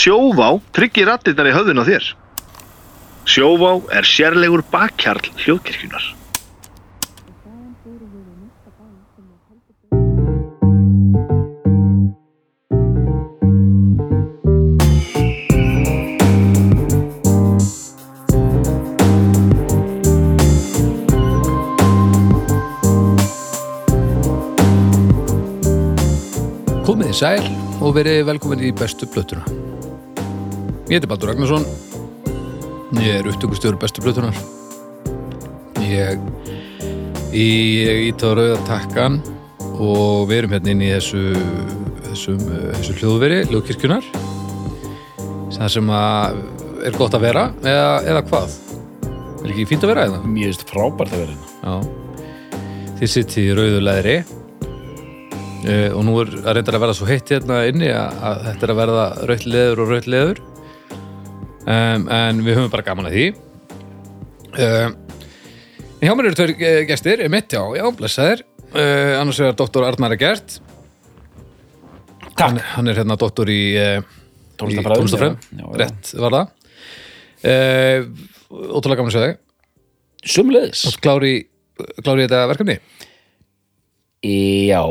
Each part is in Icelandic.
Sjóvá tryggir rattirnar í höfðun á þér. Sjóvá er sérlegur bakkjarl hljóðkirkjunar. Komið í sæl og verið velkomin í bestu plötuna. Ég heiti Baldur Ragnarsson. Ég er upptökustjóri bestu plötunar. Ég í ítáð rauða takkan og við erum hérna inn í þessu, þessum, eh, þessu hljóðveri, hljóðkirkjunar. Það sem að er gott að vera eða, eða hvað? Er ekki fínt að vera eða? Mér finnst frábært að vera hérna. Já. Þið sitt í rauðu leðri uh, og nú er að reyndar að verða svo heitt hérna inni að, að þetta er að verða rautt leður og rautt leður um, en við höfum bara gaman að því. Um, Hjá mér eru tveir eh, gestir, mitt já, já, blessaðir. Uh, annars er doktor Arnar Egert. Hann, hann er hérna doktor í uh, já, já. rétt var það. Uh, Ótrúlega gaman að segja þig. Sumleðis. Klári, þetta verkefni? Já.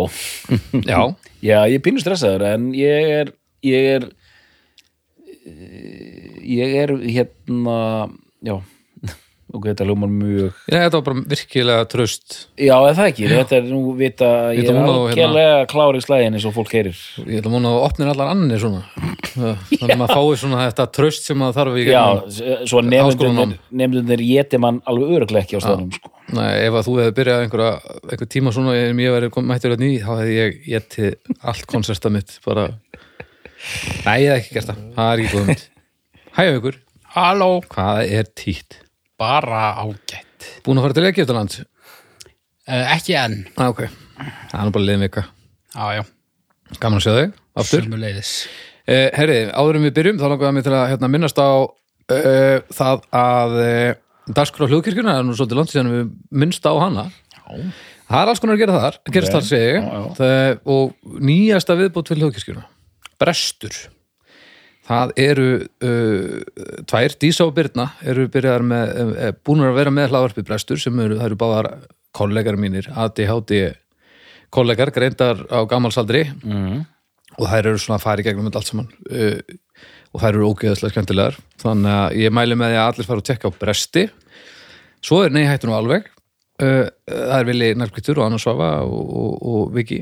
Já, Já, ég er pínu stressaður en ég er, ég er, eh, ég er hérna, já, ok, þetta ljómar mjög, Já, þetta var bara virkilega tröst já, það ekki, þetta er nú vita, ég Vita er og hérna- algjörlega klár í slæðin eins og fólk heyrir. Ég ætla að múna að opnir allar annir svona. Þannig að maður fái svona þetta tröst sem maður þarf í Já, gegnum. svo nefndunir geti mann alveg öruglega ekki á staðnum, sko. Nei, ef að þú hefði byrjað einhverja einhver tíma svona en ég væri mættur hérna í þá hefði ég getið allt konserta mitt bara Nei, ég hef ekki gert það, það er ekki góð mynd Hæja ykkur, Halló, hvað er títt? bara ágætt. Búin að fara til Egyptaland? uh, Ekki enn. Ah, ok, það er nú bara liðin vika. Já, já, Gaman að sjá þig, aftur. Sömuleiðis. Eh, herri, áður en við byrjum þá mig til að hérna, minnast á uh, það að uh, dagskrá hljóðkirkjuna er nú svolítið langt síðan við minnst á hana. Já. það er alls konar að gera þar, gerist þar segi ég. já, já. Það, og nýjasta viðbót fyrir hljóðkirkjuna. Brestur það eru uh, tvær, Dísa og Birna eru byrjaðar með, uh, búnur að vera með hlaðvarpi Brestur sem eru, það eru báðar kollegar mínir, ADHD kollegar, greindar á gammalsaldri Mm. og þær eru svona að fara í gegnum allt saman. Uh, og þær eru ógeðslega skemmtilegar. Þannig að ég mæli með því að allir fara að tekka á bresti. Svo er nei hættu nú alveg. Uh, það er Vili Nærkvítur og Anna Svafa og, og, og Viki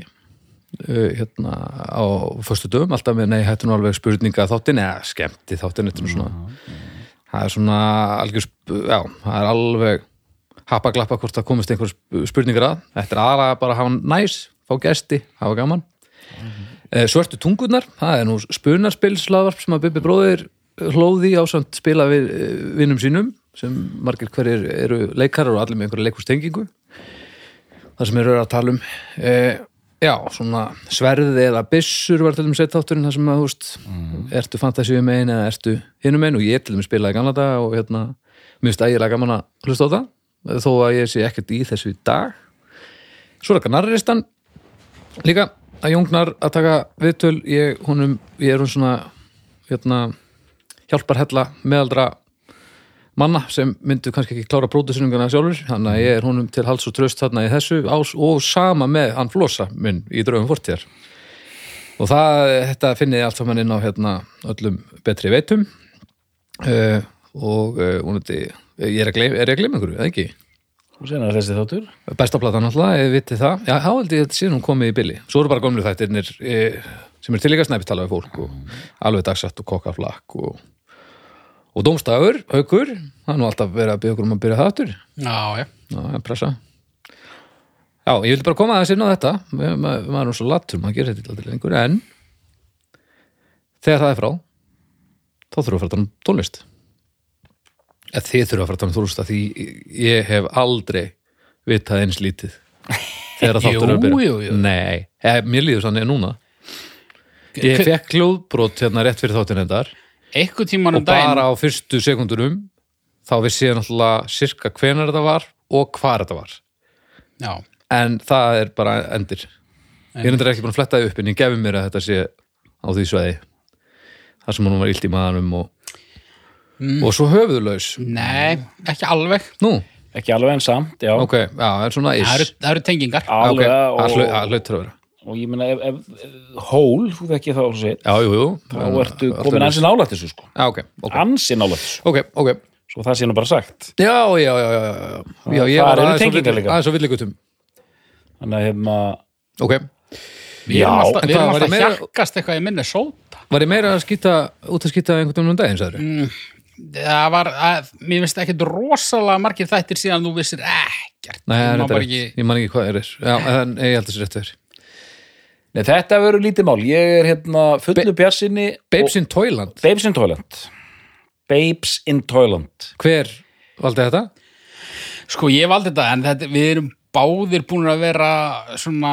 hérna á föstu dögum alltaf með nei hættu nú alveg spurninga þáttin eða skemmti þáttin þetta er nú svona það er svona algjör já, það er alveg happa glappa hvort það komist einhver spurningar að. Þetta er aðra bara að hafa næs fá gesti, hafa gaman. Eh, Svörtu tungurnar, það er nú spunarspilslaðvarp sem að Bubbi bróðir hlóði á samt spila við eh, vinnum sínum sem margir hverjir eru leikarar og allir með einhverja leikustengingu það sem eru að tala um já, svona sverði eða byssur var til þeim sett þátturinn það sem að, þú veist, ertu fantasíu megin eða ertu hinum megin og ég til þeim spilaði gamla dag og hérna, mér finnst ægilega gaman að hlusta á það þó að ég sé ekkert í þessu í dag. Svo er það narristan líka að Jóngnar að taka viðtöl ég, honum, ég er hún svona hérna, hjálpar hella meðaldra manna sem myndu kannski ekki klára pródusyninguna sjálfur, þannig að ég er honum til hals og tröst þarna í þessu ás og sama með hann flosa minn í draugum fortíðar. Og það, þetta finnið allt saman inn á hérna öllum betri veitum. Uh, og uh, vonandi, ég er að gleyma, er ég að gleyma einhverju, eða ekki? Sen er þessi þáttur. Besta platan alltaf, við vitið það. Já, þá held ég að þetta sé nú komið í billi Svo eru bara gömlu þættirnir e, sem er til líka snæpist tala við fólk og alveg dagsatt og kokkaflakk og, og dómstafur, haukur það er nú alltaf verið að byrja okkur um að byrja það aftur. Já, já, Já, pressa. Já, ég vildi bara koma aðeins inn á þetta. Ma- ma- maður er nú svo lattur, maður gerir þetta aldrei lengur. En þegar það er frá þá þurfum við að fara um tónlist. Eða þið þurfum að fara um tónlist því ég hef aldrei vitað eins lítið þegar þáttur er að byrja. Nei, mér líður sannig núna. Ég fekk hljóðbrot hérna rétt fyrir þáttin endar einhvern tímann og um daginn bara á fyrstu sekundurum þá vissi ég náttúrulega sirka hvenar þetta var og hvar þetta var. Já, en það er bara endir. Ég er ekki búin að fletta því upp en ég gefi mér að þetta sé á því sveiði þar sem hún var illt í maðanum og, og svo höfuðlaus. Nei, ekki alveg. Nú, ekki alveg en samt, já. Ok, já, er Það eru, það eru tengingar. Alveg það og, það hlautur að vera og ég meina ef, ef, ef hól, þú þekki það svo sitt já, jú, jú. þá ertu komin ansi nálægt þessu sko. Já, ok, ok, ansi nálægt þessu, ok, ok. Svo það sé nú bara sagt. Já, já, já, já, já, ég var eru tengingar líka. aðeins á villigutum þannig að hérna ok, Við erum Já, alltaf, við erum alltaf ég meira- hjakkast eitthvað í minni sóta. Var ég meira að skýta út að skýta einhvern veginn um daginn, sagður Mm. Það var, að, mér finnst ekkit rosalega margir þættir síðan þú vissir ekkert. Nei, það ég man ekki hvað er. Já, en ég held þessi rétt verið Nei, þetta verður lítið mál, ég er hérna fullu bjarsinni Babes in Toyland, Babes in Toyland Babes in Toyland hver valdi þetta? Sko, ég valdi þetta, en þetta, við erum báðir búin að vera svona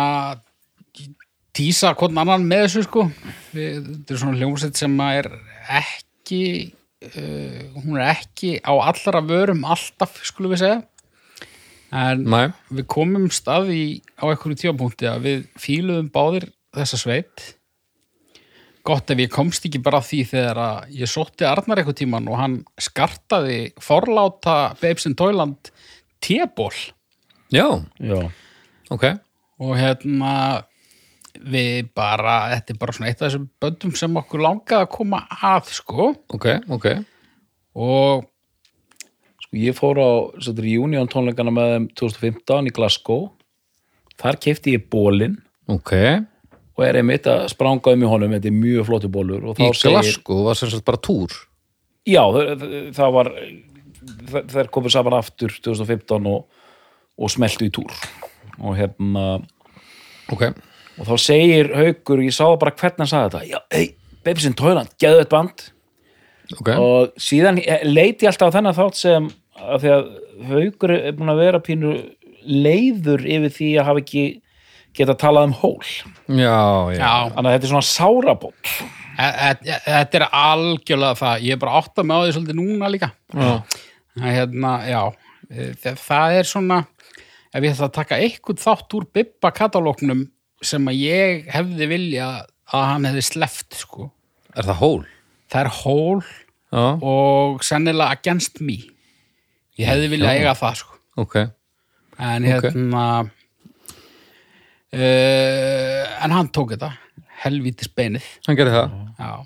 tísa hvern annan með þessu, sko. Við, þetta er svona hljómsveit sem er ekki, uh, hún er ekki á allra vörum alltaf, skulum við segja. En Næ, við komum stað í á einhverju tíapunkti að við fíluðum báðir þessa sveit. Gott ef ég komst ekki bara því þegar að ég sótti Arnar eitthvað tíman og hann skartaði forláta Babes in Toyland téból já, Já, ok. Og hérna við bara, þetta er bara svona eitt af þessum böndum sem okkur langaði að koma að sko. Ok, ok, og ég fór á Union tónleikana með þeim 2015 í Glasgow. Þar kefti ég bólinn ok. Og er einmitt að spranga um í honum. Þetta er mjög flottu bólur í Glasgow var sem sagt bara túr? Já, það, það var það- þær komur saman aftur 2015 og, og smeltu í túr. Og hérna ok, og þá segir Haukur, ég sá bara hvernig hann sagði þetta. Já, hei, Babes in Toyland, geðu þetta band. Ok. Og síðan leiti ég alltaf á þennan þátt sem að því að Haukur er búin að vera pínu leiður yfir því að hafa ekki geta talað um hól. Já, já, þannig að þetta er svona sáraból þetta er algjörlega það. Ég er bara átt að með á því svolítið núna líka. Já. að hérna, já e, það, það er svona ef ég ætla að taka eitthvað þátt úr Bibba katalóknum sem að ég hefði vilja að hann hefði sleppt sko. er það hól? það er hól já, og sennilega against me ég hefði vilja eiga það sko. ok. En hérna uh, en hann tók þetta. Helvítis beinið. Hann gerði það.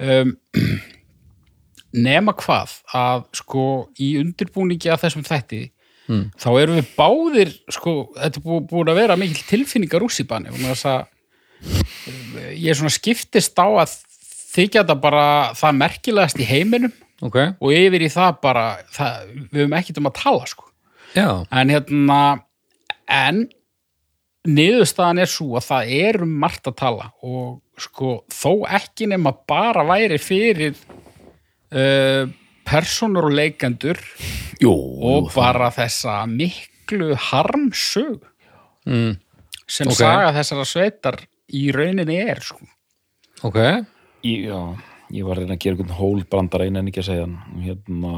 Um, nema hvað að sko í undirbúningi að þessum þætti Mm. þá erum við báðir sko, þetta er bú- búin að vera mikil tilfinningar úsíbani ég er svona skiptist á að þykja þetta bara það merkilegast í heiminum ok, og yfir í það bara það, við höfum ekkert um að tala sko já, en hérna en niðurstaðan er svo að það er um margt að tala og sko þó ekki nema bara væri fyrir uh, personur og leikendur Jú, og bara þessa miklu harmsög mm. sem Ok. saga þessara sveitar í rauninni er sko. ok já, ég var að reyna að gera einhvern hól brandara einn en ekki að segja hann. Hérna,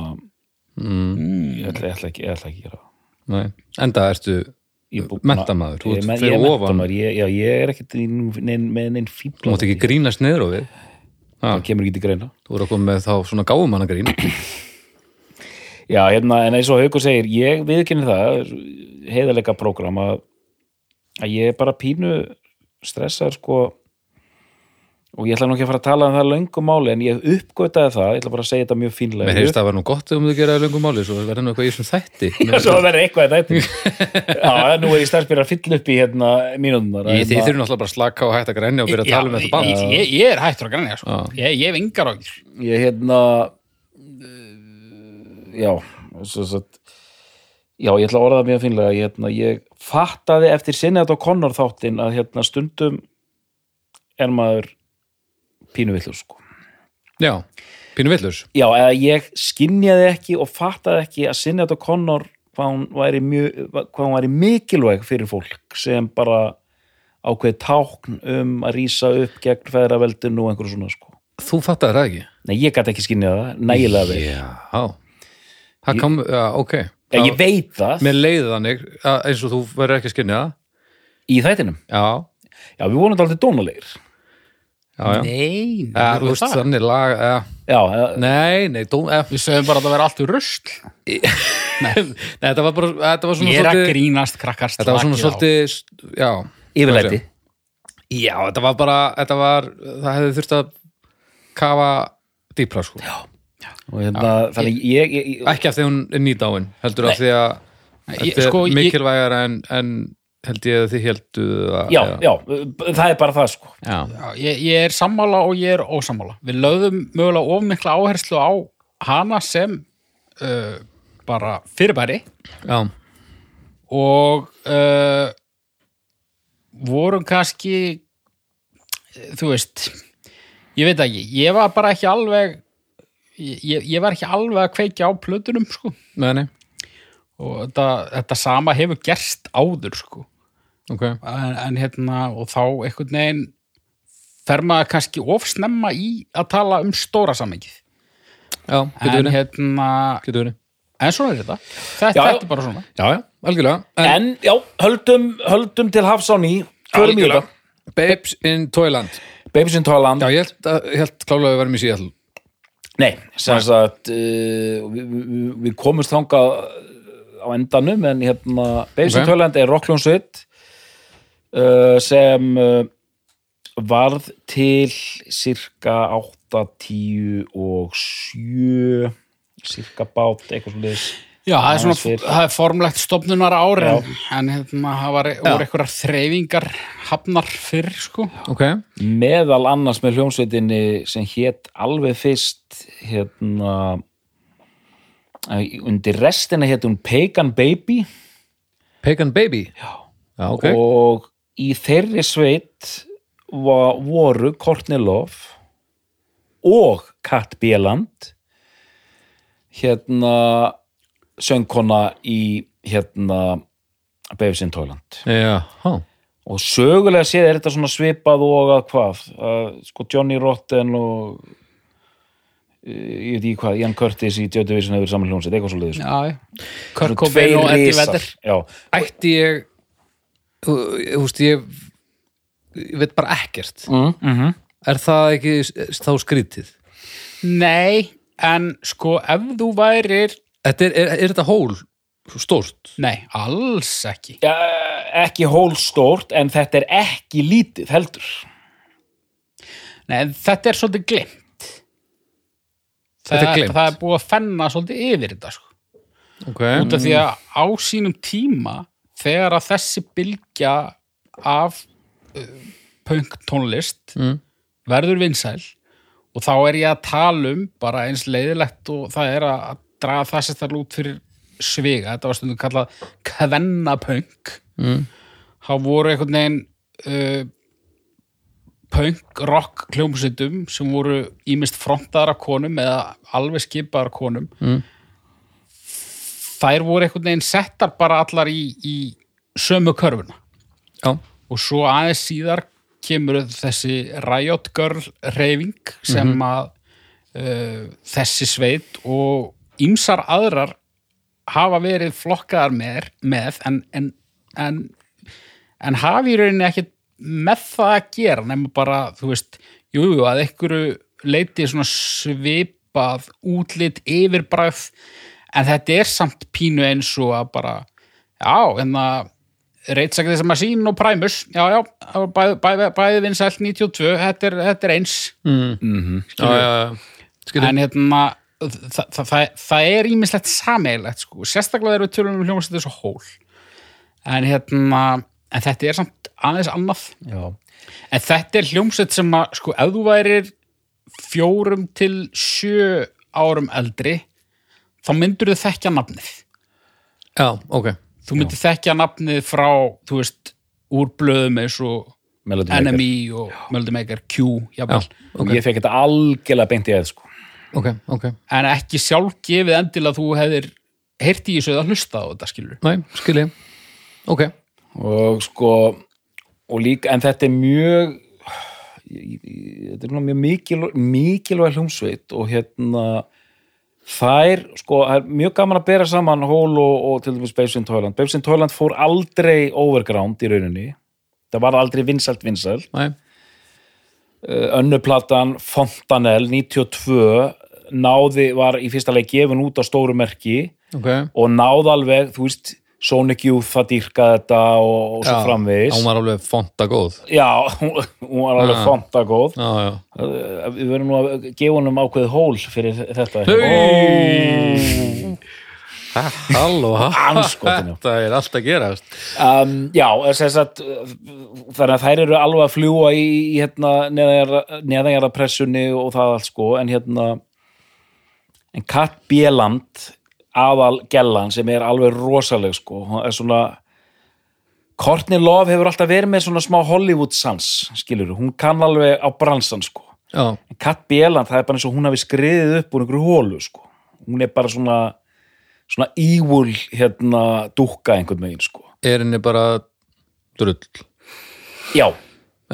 mm. ég ætla, ég ætla ekki, ég ætla ekki að gera. Nei. enda ertu er Menntamaður, þú ég, ert fyrir ég er ofan. ég, já, ég er ekkert neinn, með neinn þú fíbla mátt ekki grínast niður á við. Ha, það kemur ekki til greina. Þú voru að koma með þá svona gáumannagrín Já, hérna, en eins og Haukur segir, ég viðkynni það, heiðalega prógram að, að ég er bara pínu stressaður sko og ég ætla nú ekki að fara að tala um það löngum máli en ég uppgötaði það, ég ætla bara að segja þetta mjög fínlega. mér heyrst það var nú gott ef þú gera löngum máli svo verður nú eitthvað í þessum þætti Já, svo verður eitthvað í þetta. Já, nú er ég stærst byrja að fylla upp í hérna. Ég, þið þurfum náttúrulega bara að slaka og hætta að grenja og byrja að tala um þetta band ég, ég, ég er hættur að grænja sko. Ég, ég hef yngar ágjur Ég hérna, uh, já, svo sagt, já, ég ætla að orða mjög fínlega. Ég, hérna, ég fattaði eftir sinni þetta á Connor þáttin að hérna stundum er maður pínu villur, sko. Já, pínu villus Já, eða ég skinjaði ekki og fattaði ekki að sinni þetta á Connor hvað hún væri, mjög, hvað hún væri mikilvæg fyrir fólk sem bara ákveði tákn um að rísa upp gegn feðraveldinu og einhverju svona sko. Þú fattaði það ekki? Nei, ég gæti ekki skinnið það, nægilega vel. Já Það kom, já, ok Ég, ég veit það Mér leiði þannig eins og þú verður ekki það í þættinum. Já, Já, við vorum þetta alltaf dónalegir. Já, já. Nei, nei, Ja, veist, það. þannig lag ja. Já, eh, Nei, nei, dó, ja. Við sögum bara að það vera allt úr rusl nei, þetta var bara þetta var Ég er að svolítið grínast krakkar þetta var svona svolítið já, yfirleiti já, þetta var bara þetta var, það hefði þurft að kafa dýpra sko já. og hérna, þannig ég, ég, ég ekki af því hún er nýdáin heldur af því að þetta er sko, ég- mikilvægar en, en held ég að þið heldu að, já, já, það er bara það sko. Já. Já, ég, ég er sammála og ég er ósammála. Við lögðum mögulega of mikla áherslu á hana sem uh, bara fyrirbæri. Já. og uh, vorum kannski þú veist ég veit ekki, ég var bara ekki alveg ég, ég var ekki alveg að kveikja á plötunum sko. Nei, nei, og þetta, þetta sama hefur gerst áður sko ok. En, en hérna og þá einhvern veginn fer maður kannski ofsnemma í að tala um stóra samengið Já, getur en verið, hérna en svona er þetta, þetta, Já, er bara svona. Já, já, algjörlega. En, en já, höldum, höldum til hafs á ný. Förum í Babes in Toyland. Babes in Toyland. Já, ég held, held klálega að við varum í síðall Nei, sem sagt uh, við, við, við komumst þangað á endanum en hérna Babes in Ok. Toyland er rockljónsveit uh, sem uh, varð til cirka 8, 10 og 7 cirka bát, eitthvað svona liðs Já, það er svona, fyrr. það er formlegt stofnunar ári Já. en, hérna, það var, voru einhverjar þreyfingar hafnar fyrr, sko. Ok, meðal annars með hljómsveitinni sem hétt alveg fyrst hérna æ, undir restina hétt hún Pagan Baby. Pagan Baby? Já, já ok. Og í þeirri sveit voru Courtney Love og Kat Bieland. Hérna söngkona í hérna in Toyland. Já, há og sögulega séð er þetta svona svipað og að hvað? Að, sko Johnny Rotten og eh, ég veit ekki hvað, Ian Curtis í Division hefur saman hljómsveit, eitthvað svo leiðis Já, já. Kurt Cobain og Eddie Vedder. Ætti ég Þú veist, ég ég veit bara ekkert mm. Er það ekki þá skrítið? Nei, en sko, ef þú værir, Þetta er, er, er þetta hól stórt? nei, alls ekki. ja, ekki hólstórt en þetta er ekki lítið heldur Nei, en þetta er svolítið glimt. Þetta er gleymt. Það er búið að fenna svolítið yfir þetta, sko. Ok út af því að á sínum tíma þegar að þessi bylgja af uh, punk tónlist Mm. verður vinsæl og þá er ég að tala um bara eins leiðilegt og það er að draga það sérstaklega út fyrir sviga, þetta var stundum kallað kvennapunk Mm. þá voru einhvern veginn uh, punk rock hljómsveitum sem voru ímist frontaðar af konum eða alveg skipaðar af konum Mm. Þær voru einhvern veginn settar bara allar í, í sömu körfuna. Já, og svo aðeins síðar kemur þessi Riot Girl reyfing sem að uh, þessi sveit og ýmsar aðrar hafa verið flokkaðar með, með en, en, en, en hafi í rauninni ekki með það að gera nema bara, þú veist, jú, jú, að einhverju leiti svona svipað útlit yfirbræð en þetta er samt pínu eins og að bara, já, en að Reitsakið sem að sín og Primus já, já, það var bæði, bæði, bæði vinsælt 92, þetta er, þetta er eins. Mm. mm já, já, já. Skilur, en hérna það, það, það, það er ímislegt sameigilegt sko, sérstaklega þegar við tölum um hljómsveit þessu hól en hérna en þetta er samt aðeins annað. Já, en þetta er hljómsveit sem að sko, ef þú værir fjórum til sjö árum eldri þá myndur þau þekkja nafnið. Já, ok. Þú myndir þekkja nafnið frá þú veist, úr blöðum eins og Melody Maker. NME og Melody Maker Q, jafnvel. Og ég fekk þetta algjörlega beint í eða sko. Ok, ok, en ekki sjálf gefið endilega að þú hefðir heyrt í þessu eða hlustað á þetta skilur næ, skilji Ok, og sko og líka, en þetta er mjög þetta er mjög mikil, mikilvæg hljómsveit og hérna þær, sko, það er mjög gaman að bera saman Hól og, og til dæmis Babes in Toyland. Babes in Toyland fór aldrei overground í rauninni. Það var aldrei vinsælt næ, uh, önnuplatan Fontanel 92 náði, var í fyrsta leik gefin út á stóru merki ok. og náði alveg, þú veist Sonic Youth að dýrka þetta og, og svo Já, framvegis. hún var alveg fonta góð. Já, hún, hún var alveg Já. fonta góð. Já, Við verðum nú að gefa honum ákveðið hól fyrir þetta. Hey! halló, Andskotinu. þetta er allt að gerast. Um, Já, að þannig að þær eru alveg að fljúa í, í hérna, neðanjara pressunni og það allt sko. En hérna en Kat Bieland aðal gellan sem er alveg rosaleg sko, hún er svona Courtney Love hefur alltaf verið með svona smá Hollywood sans, skilur hún kann alveg á bransan sko. Já, en Kat Bieland, það er bara eins og hún hafi skriðið upp úr einhverju hólu sko. Hún er bara svona svona evil hérna dúkka einhvern veginn sko. Er henni bara drull? Já,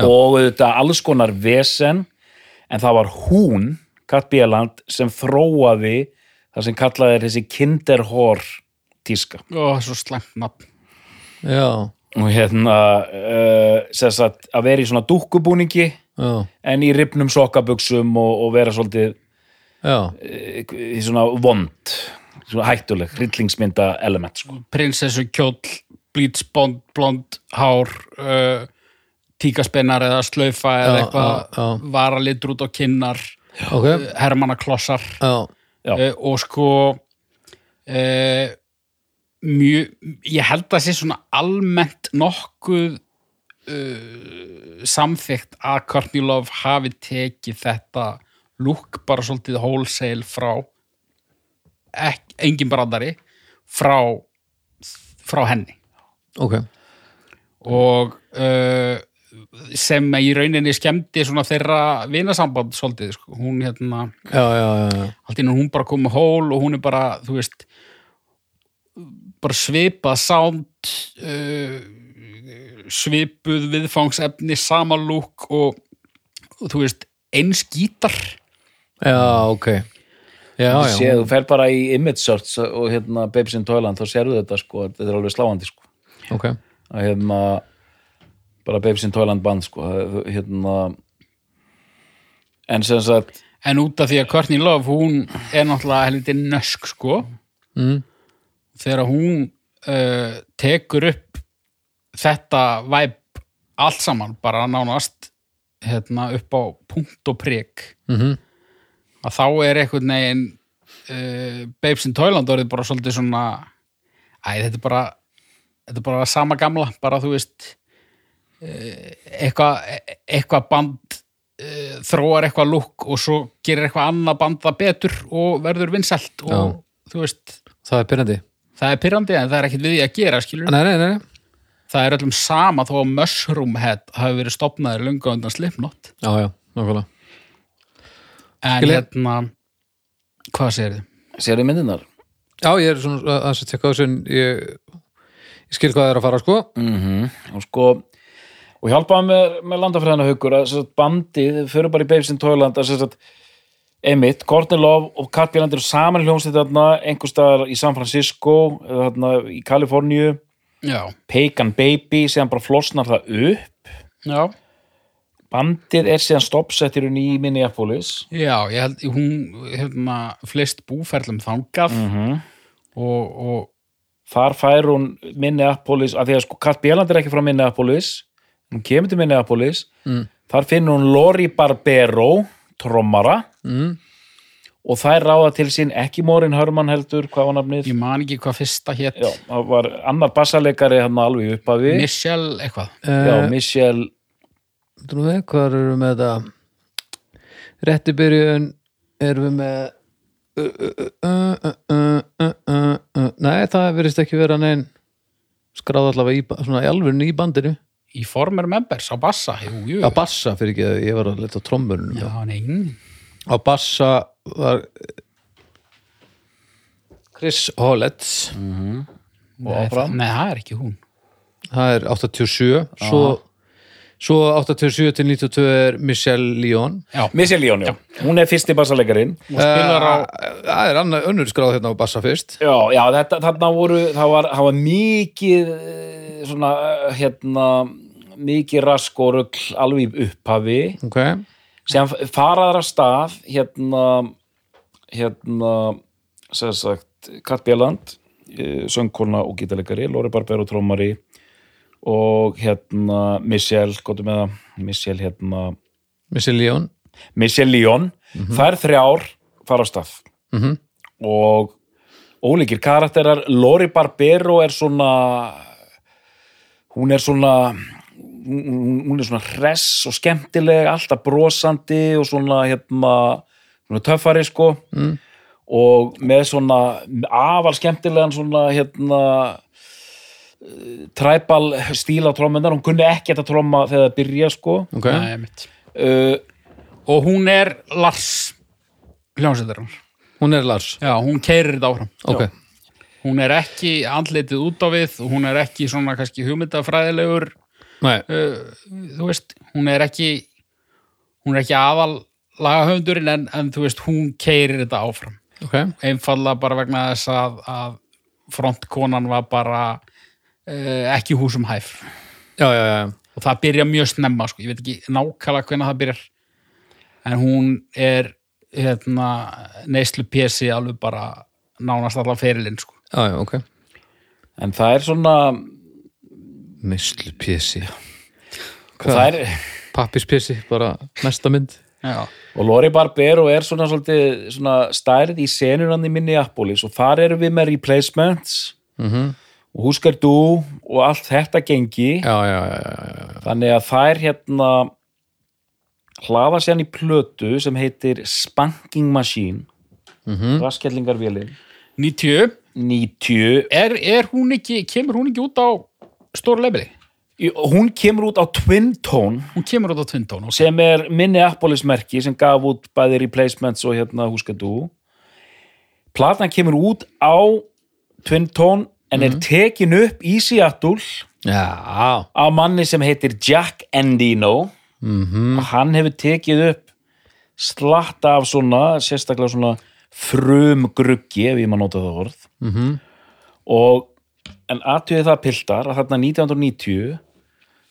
og þetta alls konar vesen en það var hún, Kat Bieland sem þróaði það sem kallaði er þessi kinderhor tíska. Ó, svo slæmt nafn. já, og hérna uh, sem sagt, að vera í svona dúkkubúningi já, en í ripnum sokkabuxum og, og vera svolítið já. uh, í svona vond svona hættuleg, hryllingsmynda element sko. Prinsessu kjóll, bleach blond, blond hár, uh, tíkaspennar eða slaufa eða eitthvað, varalitur út á kinnar, ok, hermannaklossar. Já. Uh, og sko uh, mjög, ég held að sé svona almennt nokkuð uh, samþykkt að Courtney Love hafi tekið þetta lúk bara svolítið wholesale frá ek, engin brandari frá, frá henni. Ok. Og uh, sem í rauninni skemmti svona þeirra vinasamband svolítið, sko. hún hérna já, já, já, já, allt innan hún bara komið hól og hún er bara, þú veist bara svipað sound uh, svipuð viðfangsefni, sama lúk og, og þú veist eins gítar. Já, ok. Já, já, Sé, þú fer bara í image search og hérna Babes in Toyland, þá sérðu þetta sko, þetta er alveg sláandi sko. Ok. Að hérna bara Babes in Toyland band sko. Hérna en sem sagt en út af því að Courtney Love hún er náttúrulega helviti nösk sko. Mm. þegar hún uh, tekur upp þetta væp allt saman bara nánast hérna, upp á punkt og prik Mm að þá er einhvern veginn uh, Babes in Toyland orðið bara svolítið svona æ, þetta er bara þetta er bara sama gamla, bara þú veist eitthvað eitthvað band uh, þróar eitthvað lúk og svo gerir eitthvað annað band það betur og verður vinsælt og Já. þú veist, það er pyrrandi það er pyrrandi en það er ekkert við því að gera, skilur nei, nei, nei, nei. það er öllum sama þó að Mushroom Head hafi verið stopnaður lunga undan Slipknot já, já, nákvæmlega en Skil ég. hérna hvað segir þið? sérðu myndinar já, ég er svona að að tekka á þessu en ég, ég skil hvað það er að fara sko mm og sko og hjálpaði með, með landafræðina haukur að bandið, fyrir bara í að sem sagt, Emmitt, Courtney Love og Kat Bieland eru saman í hljómsveit þarna einhvers staðar í San Francisco þarna í Kaliforníu. Pagan Baby, síðan bara flosnar það upp. Já. Bandið er síðan stoppsettirun í Minneapolis. Já, ég held hún hérna, flest búferlum þangað. -hmm. og, og þar fær hún Minneapolis, af því að sko Kat Bieland er ekki frá Minneapolis hún kemur til Minneapolis. Mm. þar finnur hún Lori Barbero trommara. Mm. og þær ráða til sín ekki Morin Hörmann heldur, hvað var nafnið? ég man ekki hvað fyrsta hétt Já, það var annar bassaleikari hann alveg upp að við Michelle eitthvað. Já, uh, Michelle Þú veist, hvað eru við með þetta? Rétti byrjun erum við með nei, það verðist ekki vera neinn skráð allavega í, í alvörinu í bandinu í former members á bassa. Jú, jú. á bassa fyrir ekki að ég var að leta á trombunum. Já, nei, á bassa var Chris Hollett. Og nei, áfram? nei, það er ekki hún. Það er 87 svo, svo 87 til 92 er Michelle Lyon Já, Michelle Leon, já, hún er fyrsti bassaleikarin hún spilar á Eh, það er annað önnur skráð hérna á bassa fyrst. Já, já, þetta, þarna voru það var, það var mikið eh, svona, eh, hérna mikið rask og rugl alveg upphafi. Ok, sem faraðar af stað hérna hérna sem sagt Kat Bjelland söngkona og gítalegari Lóri Barbero trómari og hérna Michelle, gott með það Michelle hérna Missi Leon Michelle Lyon, þær þrjár fara á stað. Mhm. og ólíkir karakterar Lori Barbero er svona hún er svona hún hún er svona hress og skemmtileg alltaf brosandi og svona hérna svona töffari sko. Mm. og með svona afal skemmtilegan svona hérna træbal stíl á trómmunar, hún kunni ekkert að tróma þegar það byrja sko. Ok, Nei, einmitt. uh, og hún er Lars hljómsveitarinn hún er Lars? Já, hún keirir þetta áfram. Ok, hún er ekki andlitið út á við hún er ekki svona kannski hugmyndafræðilegur uh, þú veist, hún er ekki hún er ekki aðal lagahöfundurinn en, en þú veist, hún keirir þetta áfram. Ok. Einfallega bara vegna þess að, að frontkonan var bara uh, ekki húsum hæf. Já, já, já, og það byrja mjög snemma sko. ég veit ekki nákvæmlega hvernig það byrjar. En hún er hérna, neyslu pjesi alveg bara nánast allar ferilinn sko. Já, já, ok. En það er svona Neyslu pjessi og það er Pappispjessi, bara næsta mynd. Já, Og Lori Barbero er svona, svolítið, svona stærð í senunandi í Minneapolis og þar erum við með replacements. Mhm. og Huskar Du og allt þetta gengi. Já, já, já, já, já. þannig að þær hérna hlaða sér í plötu sem heitir Spanking Machine. Mm -hmm. raskjallingarvélin 90 90 er, er hún ekki, kemur hún ekki út á stóra lefili? hún kemur út á Twin Tone. Hún kemur út á Twintón og sem er Minneapolis merki sem gaf út bæði replacements og hérna Huskar Du platan kemur út á Twin Tone en er tekin upp í Seattle já, af manni sem heitir Jack Endino og hann hefur tekið upp slatta af svona sérstaklega svona frumgruggi ef ég maður nota það orð -hmm. og en aðtöði það piltar að þarna 1990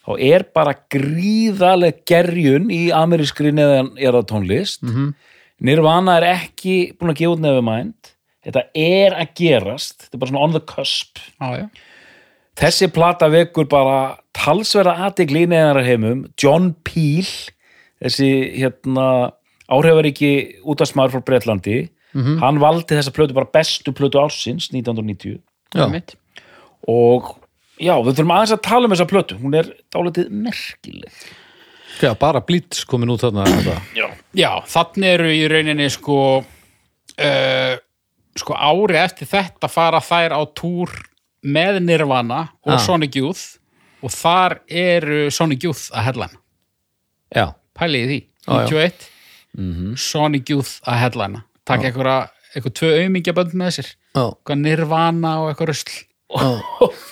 þá er bara gríðaleg gerjun í amerískri neðan er það tónlist -hmm. Nirvana er ekki búin að gefa út nefumænd þetta er að gerast þetta er bara svona on the cusp já, já. þessi plata vekur bara talsverða aðtegli í neðanar heimum John Peel þessi hérna áhrifaríki útastmaður frá Bretlandi hann valdi þessa plötu bara bestu plötu ársins 1990 já. Og já, við þurfum aðeins að tala um þessa plötu. Hún er dálítið merkileg. Já bara blítz komin út þarna þetta. já, Já, þannig eru í rauninni sko uh, sko ári eftir þetta fara þær á túr með Nirvana og Ah. Sonic Youth. Og þar eru Sonic Youth að headline já, pælið í því, Já, já. 91 Sonic Youth að headline takk einhverja, eitthvað tvö aumingjabönd með sér. Já, eitthvað Nirvana og eitthvað rusl.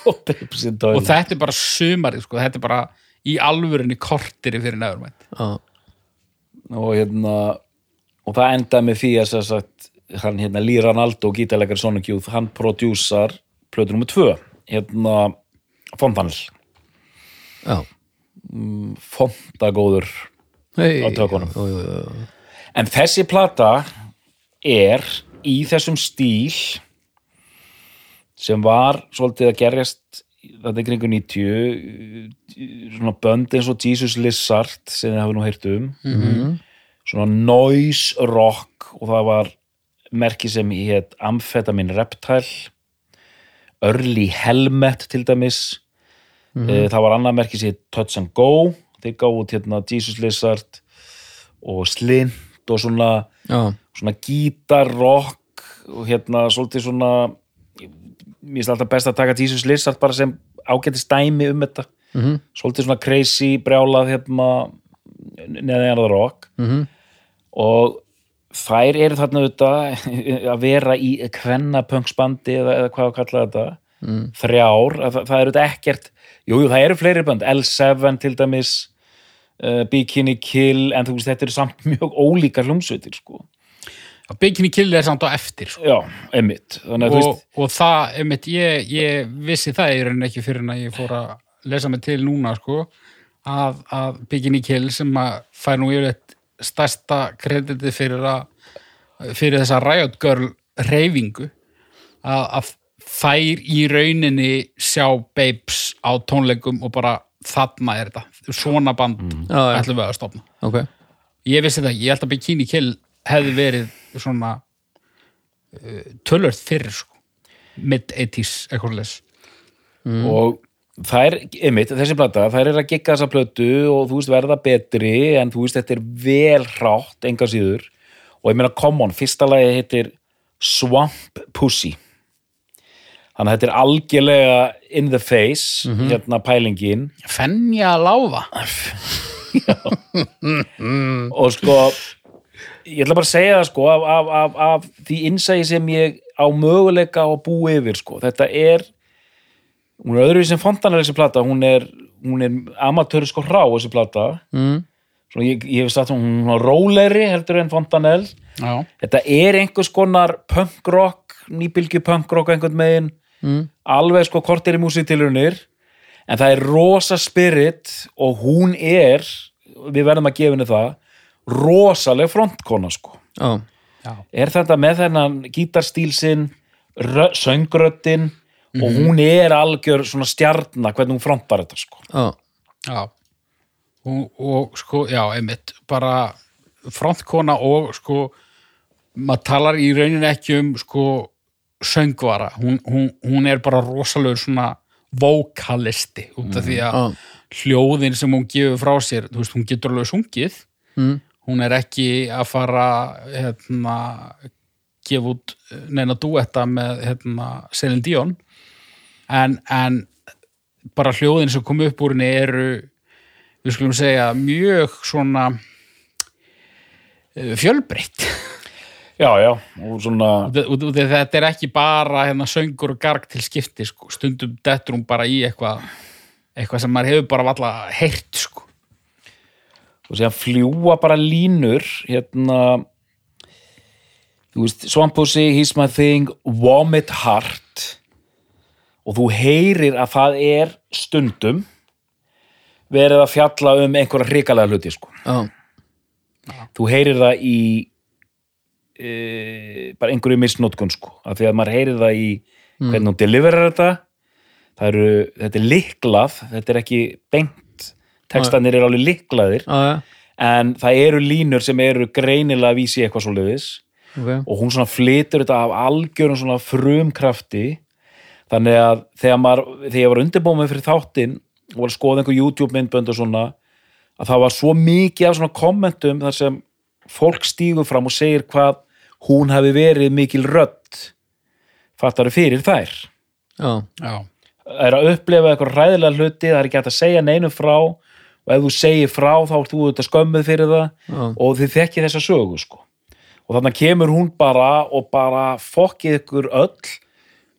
Og þetta er bara sumarið sko, þetta er bara í alvörinni kortiri fyrir nefnumætt já, og hérna og það endaði með því að sem sagt, hann hérna Lee Ranaldo, gítarleikar Sonic Youth hann prodjúsar plötu nummer 2 hérna Fontanel. Já. fontagóður Hey, Á tökunum. já, já, já. en þessi plata er í þessum stíl sem var svolítið að gerjast þetta er kringu 90 svona bönd eins og Jesus Lizard sem þið hafi nú heyrt um. -hmm. svona noise rock og það var merki sem hétt Amphetamine Reptile Early Helmet til dæmis. Mm það var annað merki sem hétt Touch and Go. Þeir gáðu út hérna Jesus Lizard og Slint og svona svona gítarrock og hérna svolítið svona mér finnst alltaf best að taka Jesus Lizard bara sem ágæti stæmi um þetta -hmm. svolítið svona crazy brjálað hérna neðan það rock Mhm. og þær eru þarna auðvitað að vera í kvennapönksbandi eða, eða hvað að kalla þetta mm. þrjár, að það, það eru þetta ekkert jú, jú, það eru fleiri bönd, L7 til dæmis uh, Bikini Kill en þú veist, þetta eru samt mjög ólíkar hljómsveitir sko Bikini Kill er samt á eftir sko. Já, þú og, veist, og það, einmitt, ég, ég vissi það í rauninni ekki fyrir en að ég fór að lesa mig til núna sko, að, að Bikini Kill sem að fær nú yfirleitt stærsta kreditið fyrir að fyrir þessa Riot Girl reyfingu að, að þær í rauninni sjá Babes á tónleikum og bara þarna er þetta. Svona band já. ætlum við að stofna ok, ég vissi það, ég held að Bikini Kill hefði verið svona uh, tölvört fyrir sko. mid-80s eitthvað leys og það er, einmitt, þessi plata það er að gigga þessa plötu og þú veist verða betri en þú veist þetta er vel hrátt enga síður. Og ég meina come on, fyrsta lagi heitir Swamp Pussy þannig að þetta er algjörlega in the face hérna pælingin. Fenja Láfa og sko ég ætla bara að segja það sko af, af, af, af því innsæði sem ég á möguleika að búa yfir sko. Þetta er hún er öðruvísi sem fontanar þessi plata hún er, er amatöru sko hrá þessi plata. Mm. Svo ég, ég hef sagt hún hún er róleri heldur en fontanel. Já, þetta er einhvers konar punk rock nýbylgju punk rock einhvern megin Mm. alveg sko kortir í músitilunir en það er rosa spirit og hún er við verðum að gefa henni það rosaleg frontkona sko. Já, já, er þetta með þennan gítarstíl sinn rö- söngröddin og hún er algjör svona stjarna hvernig hún frontar þetta sko. Já, já. Og, og sko, já, einmitt bara frontkona og sko maður talar í rauninni ekki um sko söngvara, hún, hún, hún er bara rosalegur svona vokalisti út af því að já, hljóðin sem hún gefur frá sér, þú veist, hún getur alveg sungið. Mm. hún er ekki að fara hérna gefa út neina duetta með hérna Celine Dion. En, en bara hljóðin sem kom upp úr henni eru við skulum segja mjög svona eh, fjölbreytt já já og svona Út- út- út af þetta er ekki bara hérna, söngur og garg til skipti sko. stundum dettur hún bara í eitthvað eitthvað sem maður hefur bara valla heyrt sko. og síðan fljúa bara línur hérna þú veist, Swampussi, He's My Thing Vomit Heart og þú heyrir að það er stundum verið að fjalla um einhverja hrikalega hluti sko. já, þú heyrir það í e, bara einhverju misnótkun sko, af því að maður heyrir það í hvernig hún deliverar þetta. Eru, þetta er liklað þetta er ekki beint textanir eru alveg liklaðir já, en það eru línur sem eru greinilega að vísi eitthvað svo liðis ok. Og hún svona flytur þetta af algjörum svona frumkrafti. Þannig að þegar maður þegar ég var undirbúið með fyrir þáttinn og var að skoða einhver YouTube myndbönd og svona að það var svo mikið af svona kommentum þar sem fólk stígur fram og segir hvað hún hafi verið mikil rödd fattaru fyrir þær já, já, er að upplefa eitthvað ræðilega hluti það er ekki hægt að segja neinu frá og ef þú segir frá þá ert þú þetta skömmuð fyrir það Já. og þið þekki þessa sögu sko. og þannig kemur hún bara og bara fokkið ykkur öll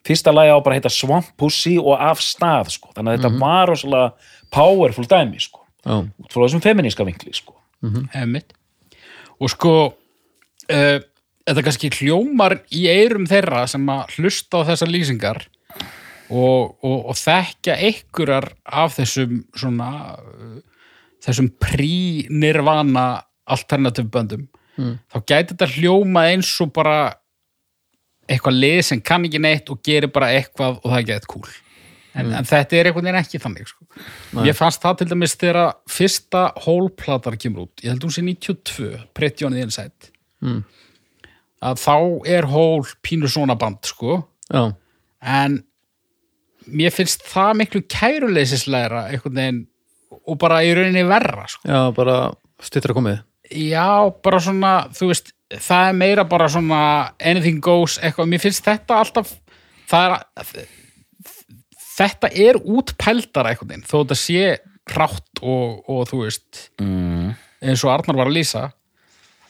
fyrsta lagi á bara að heita Swamp Pussy og af stað sko. þannig að þetta var rosalega powerful dæmi sko. já, út frá þessum feminíska vinkli sko. Einmitt. og sko uh, þetta kannski hljómar í eyrum þeirra sem að hlusta á þessar lýsingar og, og, og þekkja einhverjar af þessum svona þessum prí-nirvana alternative böndum. Þá gæti þetta hljóma eins og bara eitthvað lið sem kann ekki neitt og gerir bara eitthvað og það er gett cool en, en þetta er einhvern veginn ekki þannig sko. ég fannst það til dæmis þegar fyrsta hólplatar kemur út ég held hún sé 92, Pretty on the Inside. Mm. Að þá er hól pínu svona band sko. Já, en mér finnst það miklu kæruleysislegra einhvern veginn og bara í rauninni verra sko. já, bara stýttra komið já, bara svona, þú veist það er meira bara svona anything goes, eitthvað, mér finnst þetta alltaf það er þetta er útpældara einhvern veginn, þó þetta sé hrátt og, og þú veist mm. eins og Arnar var að lýsa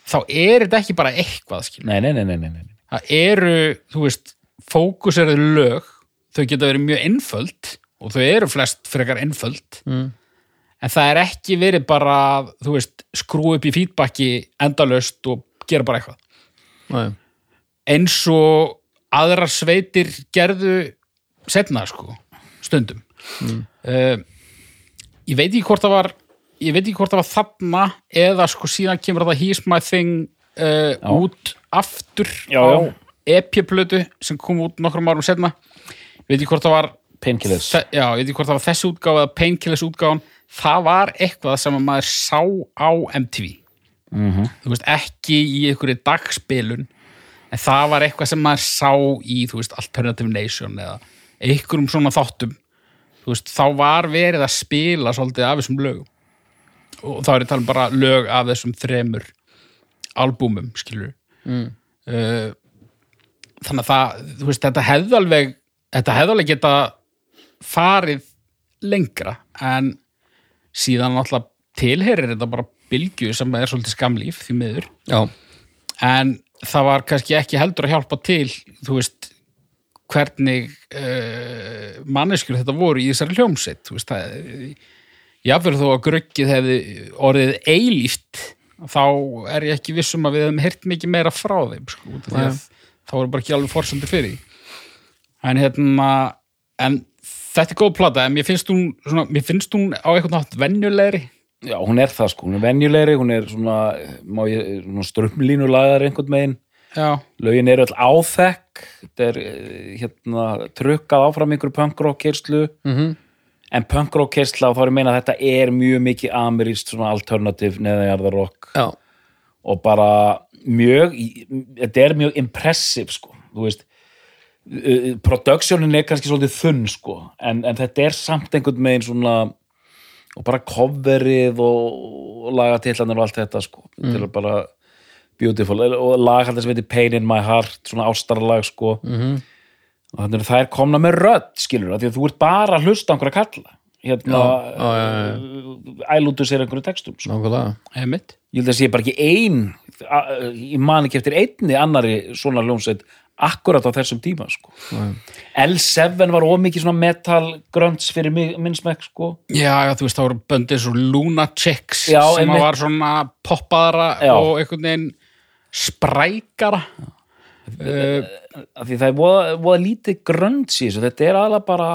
þá er þetta ekki bara eitthvað nei, nei, nei, nei, nei, nei. það eru, þú veist fókuserið lög, þau geta verið mjög einföld og þau eru flest frekar einföld mm. en það er ekki verið bara þú veist, skrú upp í feedbacki endalaust og gera bara eitthvað eins og aðrar sveitir gerðu setna sko, stundum mm. ég veit ekki hvort það var ég veit ekki hvort það var þarna eða sko síðan kemur það He's My Thing uh, út aftur Já, á já. EP-plötu sem kom út nokkrum árum setna ég veit ekki hvort það var Painkillers. já, ég veit ekki hvort það var þessi útgáfa eða Painkillers útgáfan. Það var eitthvað sem að maður sá á MTV Mhm. þú veist, ekki í einhverju dagspilun en það var eitthvað sem maður sá í, þú veist, Alternative Nation eða einhverjum svona þáttum. Þú veist, þá var verið að spila svolítið af þessum lögum og þá er ég að tala um bara lög af þessum þremur albúmum, skilur mm. þannig að það, þú veist, þetta hefði alveg þetta hefði alveg geta farið lengra en síðan náttúrulega tilherir þetta bara bylgju sem er svolítið skamlíf því miður. Já, en það var kannski ekki heldur að hjálpa til þú veist hvernig uh, manneskjur þetta voru í þessari hljómsveit þú veist það jáfnvel þó að gruggið hefði orðið eilíft þá er ég ekki vissum að við hefum heyrt mikið meira frá þeim sko, að þá voru bara ekki alveg fórsöndir fyrir en hérna en þetta er góð plata en mér finnst hún, svona, mér finnst hún á eitthvað nátt venjulegri. Já, hún er það sko, hún er venjulegri hún er svona, má ég, svona strömmlínulagar einhvern megin já, lögin eru öll áþekk þetta er eh, hérna trukkað áfram einhverju punkrock kerslu Mhm. En punkrock kersla og þá er ég meina að þetta er mjög mikið ameríst svona alternative neðanjarðarrock já, og bara mjög þetta er mjög impressive sko þú veist. Productionin er kannski svolítið þunn sko en, en þetta er samt einhvern megin svona og bara coverið og, lagatillanir og allt þetta sko til að bara beautiful. Og lag alltaf sem heitir Pain in my heart svona ástarlag sko. -hmm. Og þannig að það er komna með rödd skilur það, því að þú ert bara að hlusta á einhverja kalla hérna já, já, ælútu sér einhverju textum sko. nákvæmlega heimitt ég held að sé bara ekki ein ég man ekki eftir einni annari svona hljómsveit akkurat á þessum tíma sko. L7 var ómikið svona metal grönts fyrir mig, minn smekk sko. Já, já, þú veist, það voru böndið svo Luna Chicks Já, sem var svona poppaðara Já. og einhvern veginn sprækara uh, af því það er voða, voða lítið grönts í þessu. Þetta er aðalega bara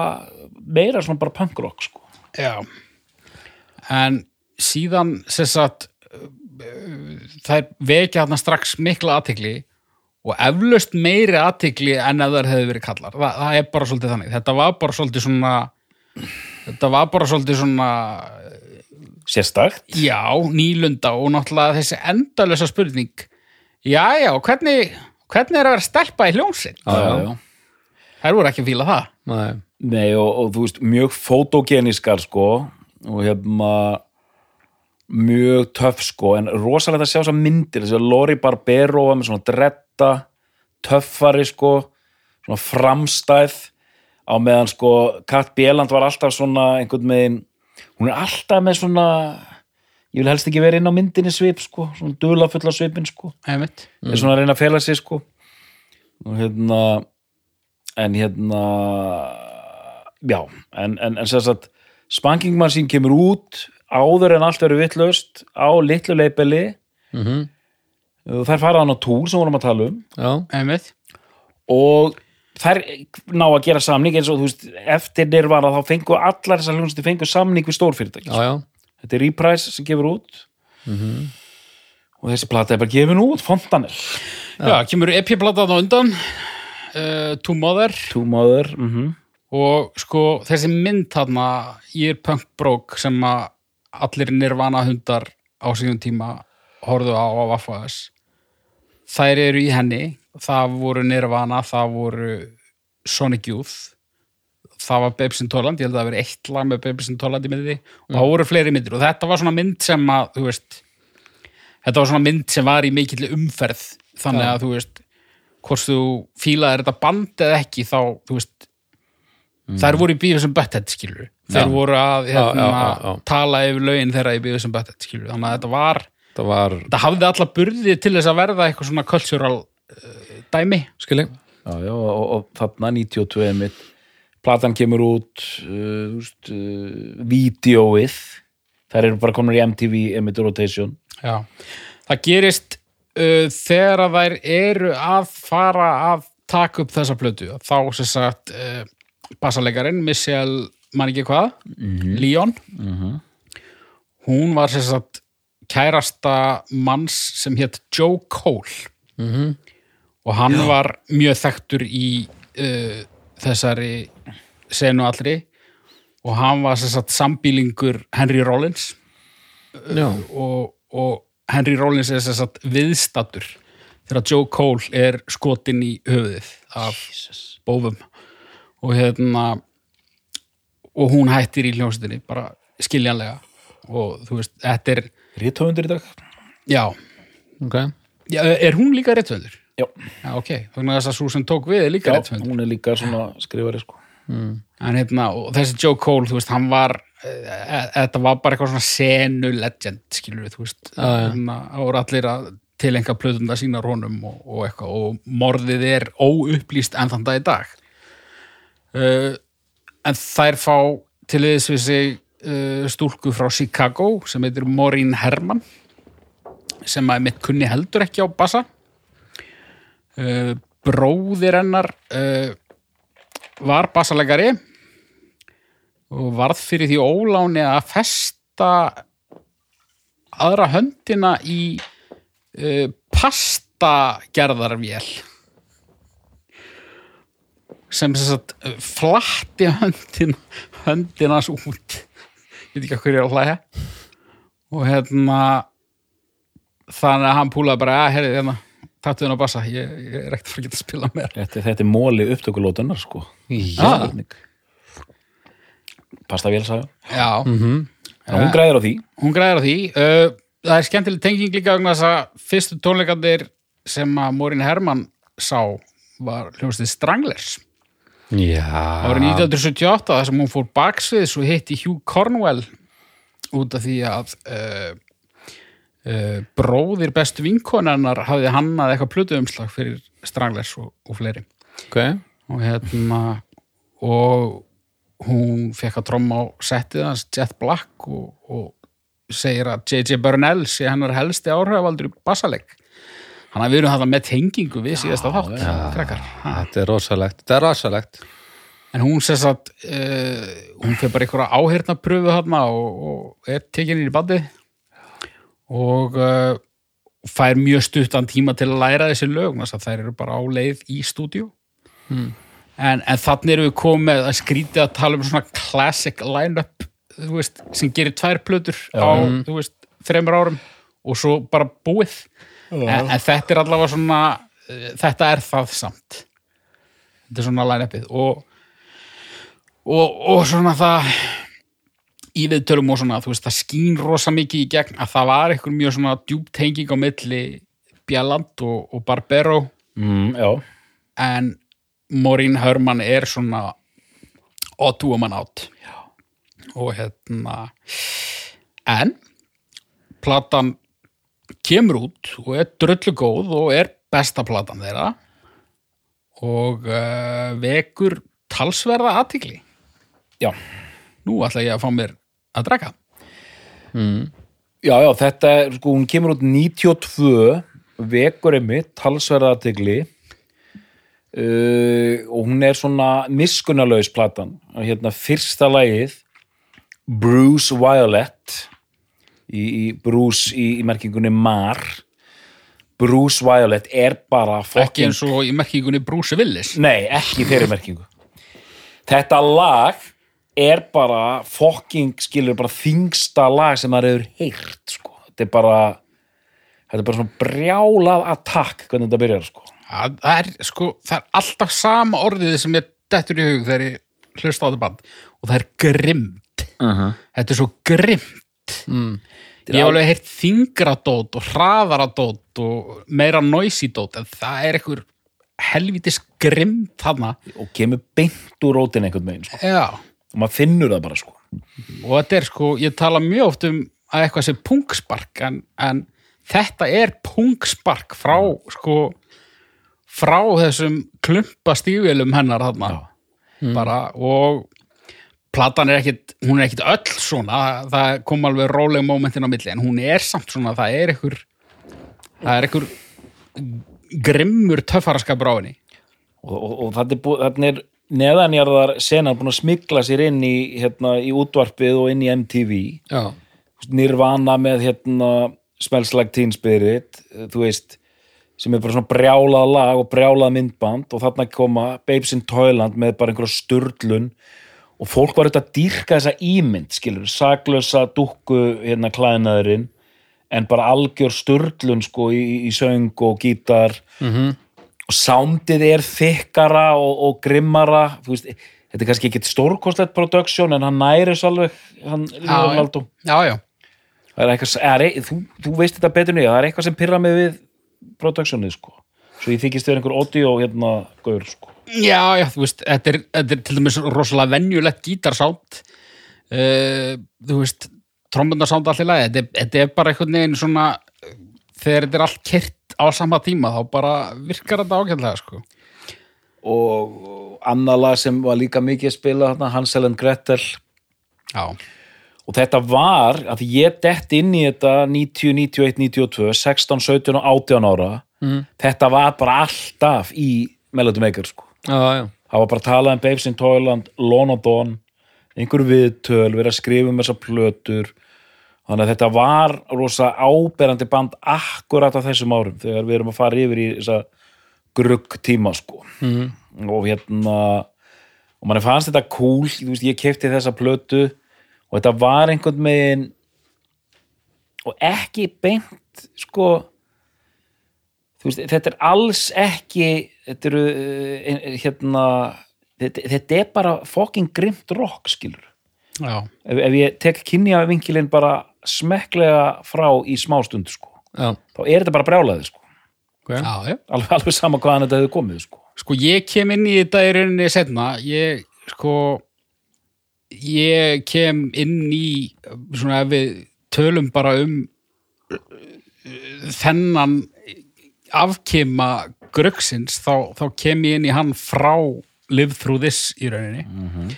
meira svona bara punkrock sko. Já. En síðan sem sagt uh, það vekja þarna strax mikla aðtikli og eflaust meiri aðtikli en ef það hefði verið kallar. Það, það er bara svolítið þannig, þetta var bara svolítið svona þetta var bara svolítið svona sérstakt. Já, nýlunda og náttúrulega þessi endalösa spurning. Já, já, hvernig, hvernig er að vera stelpa í hljómsinn? já, já, já. Þær voru ekki að fíla það. Nei. Nei, og, og þú veist, mjög fótogeniskar sko og hérna mjög töff sko en rosalegt að sjá þessar myndir þess að Lori Barbero var með svona dretta töffari sko svona framstæð á meðan sko Kat Bieland var alltaf svona einhvern megin hún er alltaf með svona ég vil helst ekki vera inn á myndinni svip sko svona dulafulla svipin sko. Einmitt. er svona að reyna að fela sig sko. Og hérna en hérna já, en, en, en sem sagt Spanking Machine kemur út áður en allt verður vittlaust á litlu leipeli Mhm. og þær fara hann á túr sem vorum að tala um. Já, Einmitt. og þær ná að gera samning eins og þú veist, eftir nirvana þá fengu allar þessar hljónstu fengu samning við stórfyrirtæki já, já, þetta er Reprise sem gefur út. Og þessi plata er bara gefin út Fontanel, Já, kemur EP-platan á undan uh, To Mother. Two Mother mm og sko þessi mynd þarna ég er punk broke sem að allir nirvana hundar á síðan tíma horfðu á á Vaffaðs þær eru í henni. Það voru nirvana, það voru Sonic Youth það var Babes in Toyland, ég held að það verið eitt lag með Babes in Toyland í myndi og það voru fleiri myndir. Og þetta var svona mynd sem að þú veist, þetta var svona mynd sem var í mikill umferð. Þannig að þú veist hvort þú fílaðir þetta band eða ekki þá, þú veist þær voru í bíðu sem Butthead skilur þeir Já. voru að hérna, Já, já, já, já. tala yfir lögin þeirra í bíðu sem Butthead skilur þannig að þetta var, það var þetta hafði alla burði til þess að verða eitthvað svona cultural uh, dæmi. Skilji. Já, já, og, og þarna 92 mitt platan kemur út uh, veist, uh, vídeóið. Þær eru bara konar í MTV Emit Rotation. Já. það gerist uh, þegar þær eru að fara að taka upp þessa plötu. Þá sem sagt uh, bassalegarinn Michelle, man ekki hvað? Leon. Hún var sem sagt kærasta manns sem hétt Joe Cole. Mhm. og hann var mjög þekktur í uh, þessari senu allri og hann var sagt sambýlingur Henry Rollins. Já, og, og Henry Rollins er sagt viðstattur þegar Joe Cole er skotin í höfuðið af bófum. Og hérna og hún hættir í hljómsveitinni bara skiljanlega. Og þú veist, þetta er Ríthöfundur í dag? Já, ok. Já er hún líka réttvöldur? Já, Já, ok, þannig að þess að sem tók við er líka Já réttvöldur hún er líka svona skrifari sko en hérna, þessi Joe Cole, þú veist, hann var e, e, þetta var bara eitthvað svona senu legend, skilur við, þú veist. Þannig að það voru allir að tilenga plötunda sínar honum og, og eitthvað og morðið er óupplýst enn þann dag í dag. Uh, en þær fá til þess við sig uh, stúlku frá Chicago sem heitir Maureen Herman sem að mitt kunni heldur ekki á bassa. Uh, bróðir hennar var bassalegari og varð fyrir því óláni að festa aðra höndina í uh, pastagerðarvél. Sem sem sagt uh, flatti höndin höndinans út. Ég veit ekki að hverju er að hlæja. Og hérna þannig að hann púlaði bara að herri hérna, tattu þennan bassa ég, ég er ekkert fyrir að geta að spila meir Þetta, þetta er móli upptökulótunar sko. Ah. Pasta vélsaga já, En hún græðir á því. Hún græðir á því. Það er skemmtileg tenging líka vegna þess að fyrstu tónleikandir sem að Morin Herman sá var hljómsið Stranglers. Já. Það var 1978 þar sem hún fór baksviðs og hitti Hugh Cornwell út af því að uh, bróðir bestu vinkonarnar hafði hannað eitthvað plötuumslag fyrir Stranglers og, og fleiri. Ok, og hérna og hún fekk að tromma á settið hans Jet Black og, og segir að J.J. Burnell sé hennar helsti áhrifavaldur í bassaleg. Hann að við erum þetta með tengingu við síðasta þátt krakkar. Ha. þetta er rosalegt. Þetta er rosalegt. En hún sess að uh, hún fyrir bara einhverja áheyrna pröfu þarna og, og er tekin inn í bandi og uh, fær mjög stuttan tíma til að læra þessi lög þess að þær eru bara á leið í stúdíu en, en þannig erum við komið að skrítið að tala um svona classic line-up sem gerir tvær plötur á, þú veist, þreymur árum og svo bara búið. En, en þetta er allavega svona eh, þetta er það samt. Þetta er svona line-upið og, og, og svona það í viðtölum og svona, þú veist, það skín rosa mikið í gegn að það var eitthvað mjög svona djúpt tenging á milli Bjalland og, og Barbero. Mm, en Maureen Herman er svona odd woman out. Já. og hérna en platan kemur út og er dröllu góð og er besta platan þeirra og uh, vekur talsverða aðtikli já. Nú ætla ég að fá mér að drekka. Já, já, þetta er, sko, hún kemur út 92 vekur einmitt, talsverðategli uh, og hún er svona miskunnalaus platan. Og hérna fyrsta lagið Bruce Violet í, í Bruce í, í merkingunni Mar. Bruce Violet er bara ekki fucking eins og í merkingunni Bruce Willis. Nei, ekki þeirri merkingu. Þetta lag er bara fucking skilur bara þingsta lag sem maður hefur heyrt sko. þetta er bara þetta er bara svona brjálað attack hvernig þetta byrjar sko. það það er, sko, það er alltaf sama orðið sem ég dettur í hug þegar ég hlusta á þetta band og það er grimmt þetta er svo grimmt mm. ég hef alveg heyrt þingradót og hraðaradót og meira noisidót en það er einhver helvitis grimmt þarna og kemur beint úr rótin einhvern veginn sko. já, og maður finnur það bara sko. og þetta er sko ég tala mjög oft um að eitthvað sé punkspark en, en þetta er punkspark frá sko frá þessum klumpa stífélum hennar þarna. Bara og platan er ekkit, hún er ekkit öll svona, það kom alveg róleg momentin á milli, en hún er samt svona það er einhver það er einhver grimmur töffaraskapur á henni. Og, og, og þetta er, búið, þetta er neðanjarðar senan búin að smikla sér inn í, hérna, í útvarpið og inn í MTV Já, Nirvana með hérna Smells Like Teen Spirit eh, þú veist, sem er bara svona brjálað lag og brjálað myndband og þarna koma Babes in Toyland með bara einhverja sturlun og fólk var auðvitað að dýrka þessa ímynd skilur, saklösa dúkku hérna klæðinaðurinn en bara algjör sturlun sko í, í söng og gítar. -hmm. Og soundið er þykkara og, og grimmara veist, þetta er kannski ekki stórkostlegt production en hann næri svo alveg hann eitthvað, er, þú, þú veist þetta betur nýja, það er eitthvað sem pyrra mig við productionið sko. Svo ég þykist þér einhver audio hérna gaur sko. Já, já, þú veist þetta er, þetta er til dæmis rosalega venjulegt gítarsátt uh, þú veist, trombundarsátt allir lagi, þetta, þetta er bara einhvern veginn svona þegar þetta er allt kert á sama tíma þá bara virkar þetta ágætlega sko. Og annað lag sem var líka mikið að spila Hansel and Gretel. Já, og þetta var, að ég dett inn í þetta 90, 91, 92 16, 17 og 18 ára Mhm. þetta var bara alltaf í Melody Maker sko. Það var bara að tala um Babes in Toyland Lon og Don, einhver viðtöl verið að skrifa um þessar plötur þannig að þetta var rosa áberandi band akkurat á þessum árum þegar við erum að fara yfir í þessa grugg tíma sko. Mhm. og hérna og manni fannst þetta cool, veist, ég kefti þessa plötu og þetta var einhvern megin og ekki beint sko veist, þetta er alls ekki þetta eru eh, hérna þetta, þetta er bara fucking grimt rock skilur ef, ef ég tek kynja vinkilinn bara smekklega frá í smástund sko, já, þá er þetta bara brjálaði sko, ok. Já, já. alveg, alveg sama hvaðan þetta hefur komið sko. Sko ég kem inn í þetta í rauninni setna, ég sko ég kem inn í svona ef við tölum bara um uh, þennan afkima gröksins þá, þá kem ég inn í hann frá Live Through This í rauninni. Mm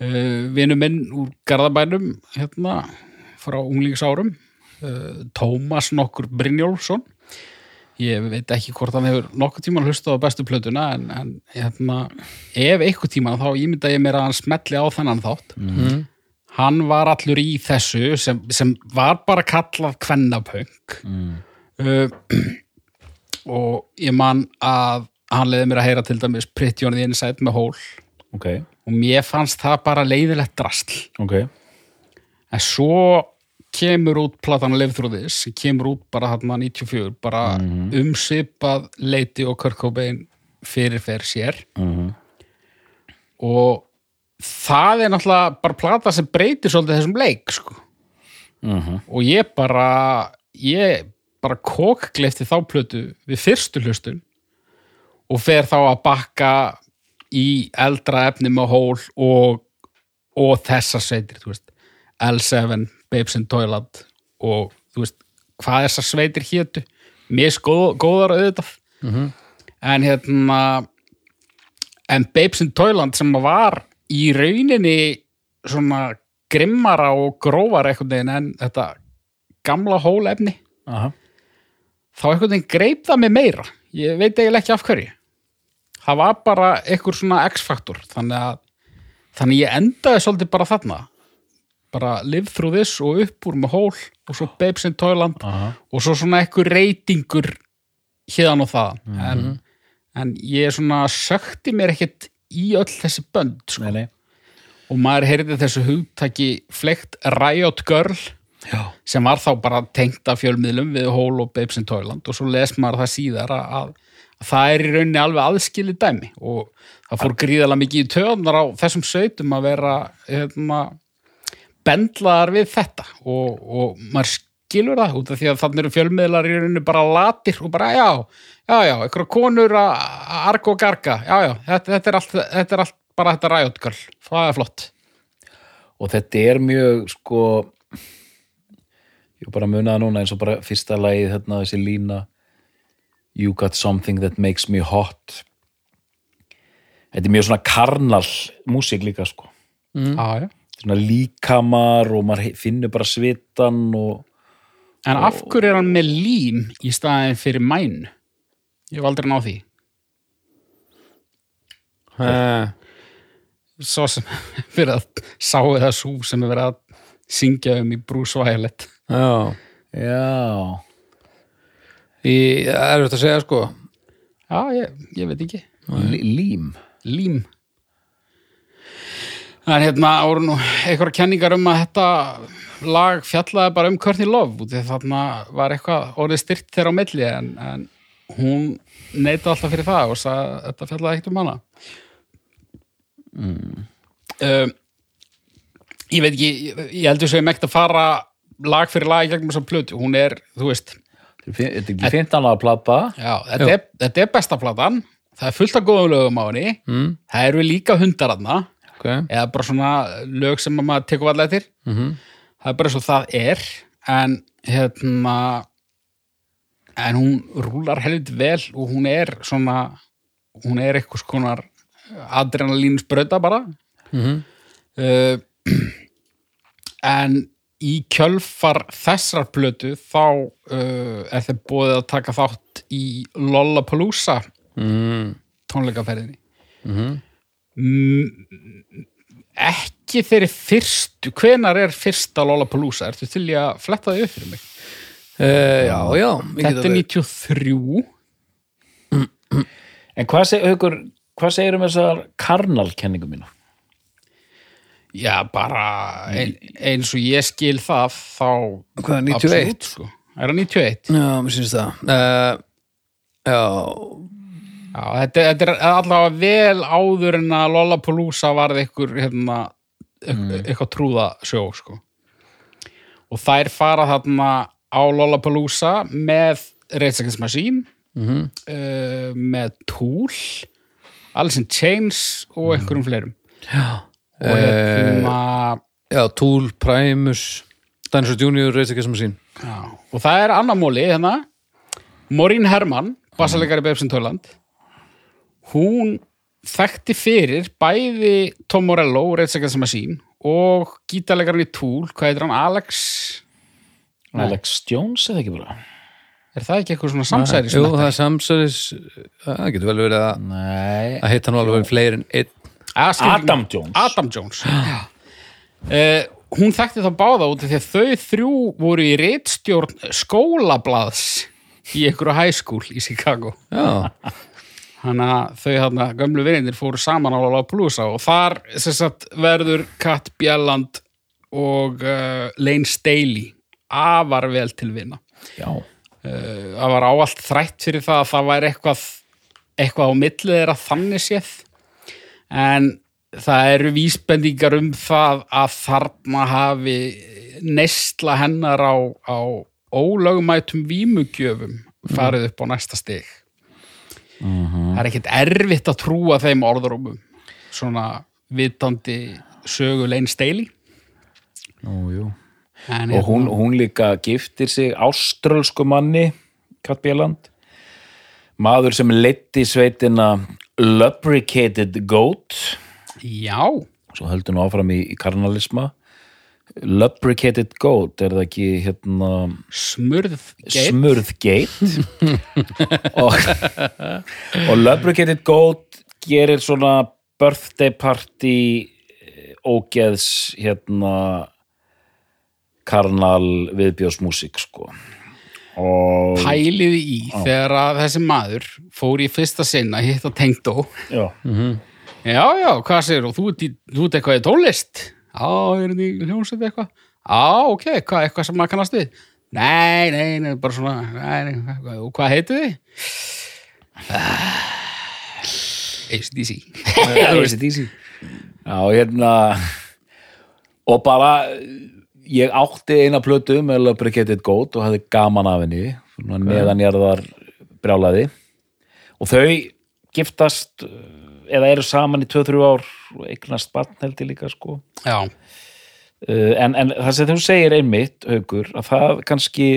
uh, vinur minn úr Garðabænum hérna frá unglingsárum. Uh, Tómas nokkur Brynjólfsson. Ég veit ekki hvort hann hefur nokkuð tíma hlustað á bestu plötuna en, en hérna, ef eitthvað tíma þá ímynda ég mér að hann smetli á þennan þátt. Hann var allur í þessu sem, sem var bara kallað kvennapöng uh, og ég man að hann leiði mér að heyra til dæmis Pretty on the Inside með Hole. Ok, og mér fannst það bara leiðilegt drastl ok, en svo kemur út platan Live Through This, kemur út bara hann 94, bara umsvipað leiti og Kurt Cobain fyrirfer sér Mhm. og það er náttúrulega bara plata sem breytir svolítið þessum leik sko. Mhm. og ég bara ég bara kókglefti þá plötu við fyrstu hlustun og fer þá að bakka í eldra efni með hól og, og þessar sveitir, þú veist L7, Babes in Toilet og þú veist, hvað þessar sveitir mér sko góðar auðvitað. En hérna en Babes in Toyland sem var í rauninni svona grimmara og grófara einhvern veginn en þetta gamla hólefni aha. þá einhvern veginn greip það mig meira. Ég veit eiginlega ekki af hverju. Það var bara einhver svona X-faktor þannig að þannig ég endaði svolítið bara þarna bara live through this og upp úr með hól og svo Babes in Toyland Aha. og svo svona einhver reytingur hérðan og það en, en ég er svona sökti mér ekkert í öll þessi bönd sko. nei, nei, og maður heyrði þessu hugtaki flekt Riot Girl já, sem var þá bara tengt af fjölmiðlum við Hól og Babes in Toyland. Og svo les maður það síðar að, að, að það er í rauninni alveg aðskilið dæmi. Og það fór gríðalega mikið í töðunar á þessum sveitum að vera hérna, bendlaðar við þetta og, og maður skilur það út af því að þannig eru fjölmiðlar í rauninni bara latir og bara já, já, já, einhverja konur að að arga og garga, já, já, þetta, þetta, er allt, þetta er allt bara þetta ræjótgöl, það er flott. Og þetta er mjög sko ég bara munaði núna eins og bara fyrsta lagið hérna þessi lína You got something that makes me hot. Þetta er mjög svona karnal músík líka sko. Já, já. Svona líkamar og maður finnur bara svitan og En af hverju er hann með lím í staðin fyrir mæn? Ég hef aldrei náð því. Eh, Svo sem fyrir að sáu það svo sem er verið að syngja um í Bruce Violet. Já, Já, í, það er þetta að segja sko. Já, ég, ég veit ekki. Lí- lím. Lím En hérna voru nú einhverja kenningar um að þetta lag fjallaði bara um Courtney Love út af þarna var eitthvað orðið styrt þeirra á milli en, en hún neita alltaf fyrir það og sagði að þetta fjallaði ekkert um hana. Mm. Ég veit ekki ég, ég heldur sem ekki að fara lag fyrir lag í gegnum þessar plötu, hún er, þú veist Þetta er ekki 15 ára plata. Já, þetta, er, þetta er besta platan. Það er fullt af góðum lögum á henni. Mm, það eru líka hundar aðna Ok, eða bara svona lög sem að maður tekur allir eftir. Mhm. Það er bara svo það er en hérna en hún rúlar helviti vel og hún er svona hún er eitthvað skonar adrenalín sprauta bara. Mhm. uh, en í kjölfar þessar plötu þá uh, er þeir búið að taka þátt í Lollapalooza mm, tónleikaferðinni. Mm, ekki þeirri fyrstu hvenar er fyrsta Lollapalooza ertu til í að fletta þau upp fyrir mig Uh, já, já ég get þetta er alveg- 93 En hvað, seg, haukur, hvað segir um þessar karnalkenningu mína? já bara ein, eins og ég skil það þá Hvað er 91? absolutt, sko. er það 91? Já, mér syns það uh, Já, Já, þetta, þetta er allavega vel áður en að Lollapalooza varð einhver hérna, mm. eitthvað trúða sjó sko. og þær fara þarna á Lollapalooza með Rage Against Machine mhm. uh, með Tool Alice in Chains og einhverjum fleirum. Já, hérna já, Tool, Primus Dinosaur Junior, Rage Against Machine já, og það er annar móli hérna. Morín Hermann, bassalegari Bebsin Töland hún þekkti fyrir bæði Tom Morello, Against the Machine og gítarlegarinn í Tool, hvað heitir hann, Alex? Nei. Alex Jones eða ekki bara? er það ekki eitthvað svona samsæri Jú, það er samsæris Það getur vel verið að Nei. að heita nú alveg fleiri en einn. Adam Jones. Adam Jones. Uh, hún þekkti þá báða út af því að þau þrjú voru í reitstjórn skólablaðs í einhverju high school í Chicago. Já, Þannig að þau hérna gömlu vinnir fóru saman á Lollapalooza og þar sagt, verður Kat Bjelland og uh, Lane Staley afar vel til vinna. Já, Uh, það var áallt þrætt fyrir það að það væri eitthvað, eitthvað á millið þeirra þannig séð. En það eru vísbendingar um það að þarna hafi neysla hennar á, á ólögumætum vímugjöfum farið upp á næsta stig það er ekkert erfitt að trúa þeim orðrumum svona vitandi sögulegin steili nú, Og hún, hún líka giftir sig áströlsku manni Kat Bjelland. Maður sem leiddi sveitina Lubricated Goat. Já, svo heldur nú áfram í, í karnalisma Lubricated Goat er það ekki hérna smurð geit? smurðgeit og, og Lubricated Goat gerir svona birthday party eh, ógeðs hérna karnal viðbjóðsmúsík sko. Og pæliði í þegar að þessi maður fór í fyrsta sinna hitt að tengdó. Já, já, já, hvað ert í- þú ert eitthvað í tónlist já, er þetta í hljómsveit eitthvað? Já, ok, hvað, eitthvað sem maður kannast við? Nei, nei, nei, bara svona nei, nei, hvað- og hvað heitir þið? ACDC ACDC já, hérna og bara ég átti eina plötu með Lubricated Goat og hafði gaman af henni svona neðanjarðar brjálaði og þau giftast eða eru saman í 2-3 ár og eignast barn held ég líka sko. Já, uh, en, en það sem þú segir einmitt haukur, að það kannski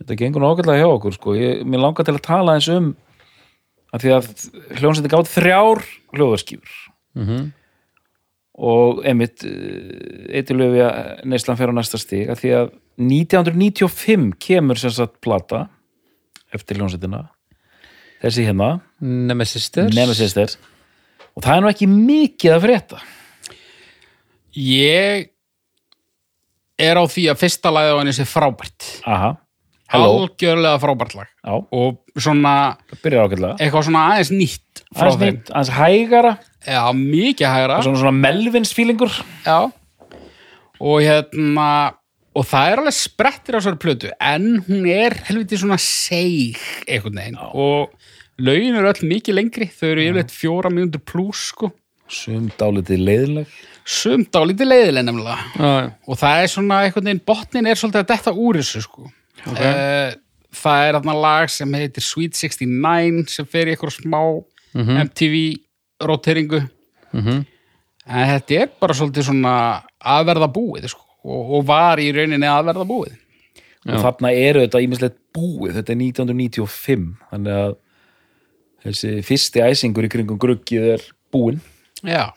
þetta gengur nákvæmlega hjá okkur sko, ég, mér langar til að tala eins um að því að hljónsætti gátt þrjár hljóðarskýfur Mhm. og einmitt eitthilöfi að neyslan fer á næsta stig að því að 1995 kemur sem sagt plata eftir hljónsættina þessi hérna, Nemesisters Nemesis og það er nú ekki mikið að frétta. Ég er á því að fyrsta lagið á henni sé frábært. Aha, algjörlega frábært lag. Já, og svona eitthvað svona aðeins nýtt frá aðeins, þeim. aðeins hægara. Já, mikið hægra svona, svona Melvins fílingur já. Og hérna og það er alveg sprettir á þessari plötu en hún er helviti svona seig einhvern veginn. Og lögin eru öll mikið lengri þau eru yfirleitt fjóra mínútur pluss sko. Sum dálítið leiðileg sumt á lítið leiðileg nefnilega. Já, já. og það er svona einhvern veginn botnin er svolítið að detta úr þessu sko. Okay. það er þarna lag sem heitir Sweet 69 sem fer í eitthvað smá MTV roteringu Mhm. en þetta er bara svolítið svona að verða búið sko. Og, og var í rauninni að verða búið og þarna eru þetta ímislegt búið. Þetta er 1995 þannig að þessi fyrsti æsingur í kringum gruggið er búinn. Já,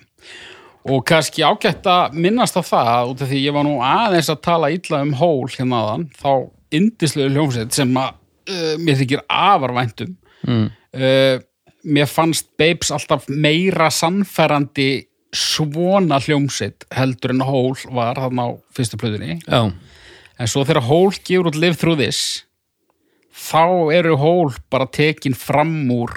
og kannski ágætt að minnast á það út af því ég var nú aðeins að tala illa um hól hérna aðan, þá indislegu hljómsveit sem að uh, mér þykir afar væntum Mm. uh, mér fannst Babes alltaf meira sannfærandi svona hljómsveit heldur en hól var þarna á fyrstu plöðunni Já, en svo þegar hól gefur út Live Through This þá eru hól bara tekin fram úr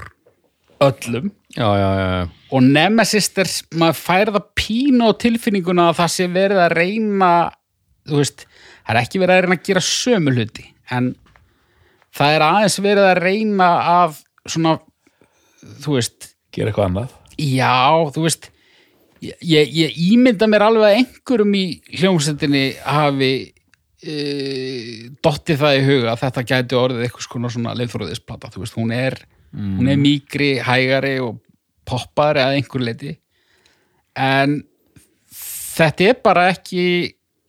öllum. Já, já, já, og Nemesis er, maður fær það pínu á tilfinninguna að það sé verið að reyna þú veist, það er ekki verið að reyna að gera sömu hluti en það er aðeins verið að reyna að svona, þú veist gera eitthvað annað. Já, þú veist ég, ég, ímynda mér alveg að einhverjum í hljómsveitinni hafi e, dottið það í huga að þetta gæti orðið eitthvað svona leifþróðisplata, þú veist, hún er hún er mýgri, hægari og poppari að einhver leiti en þetta er bara ekki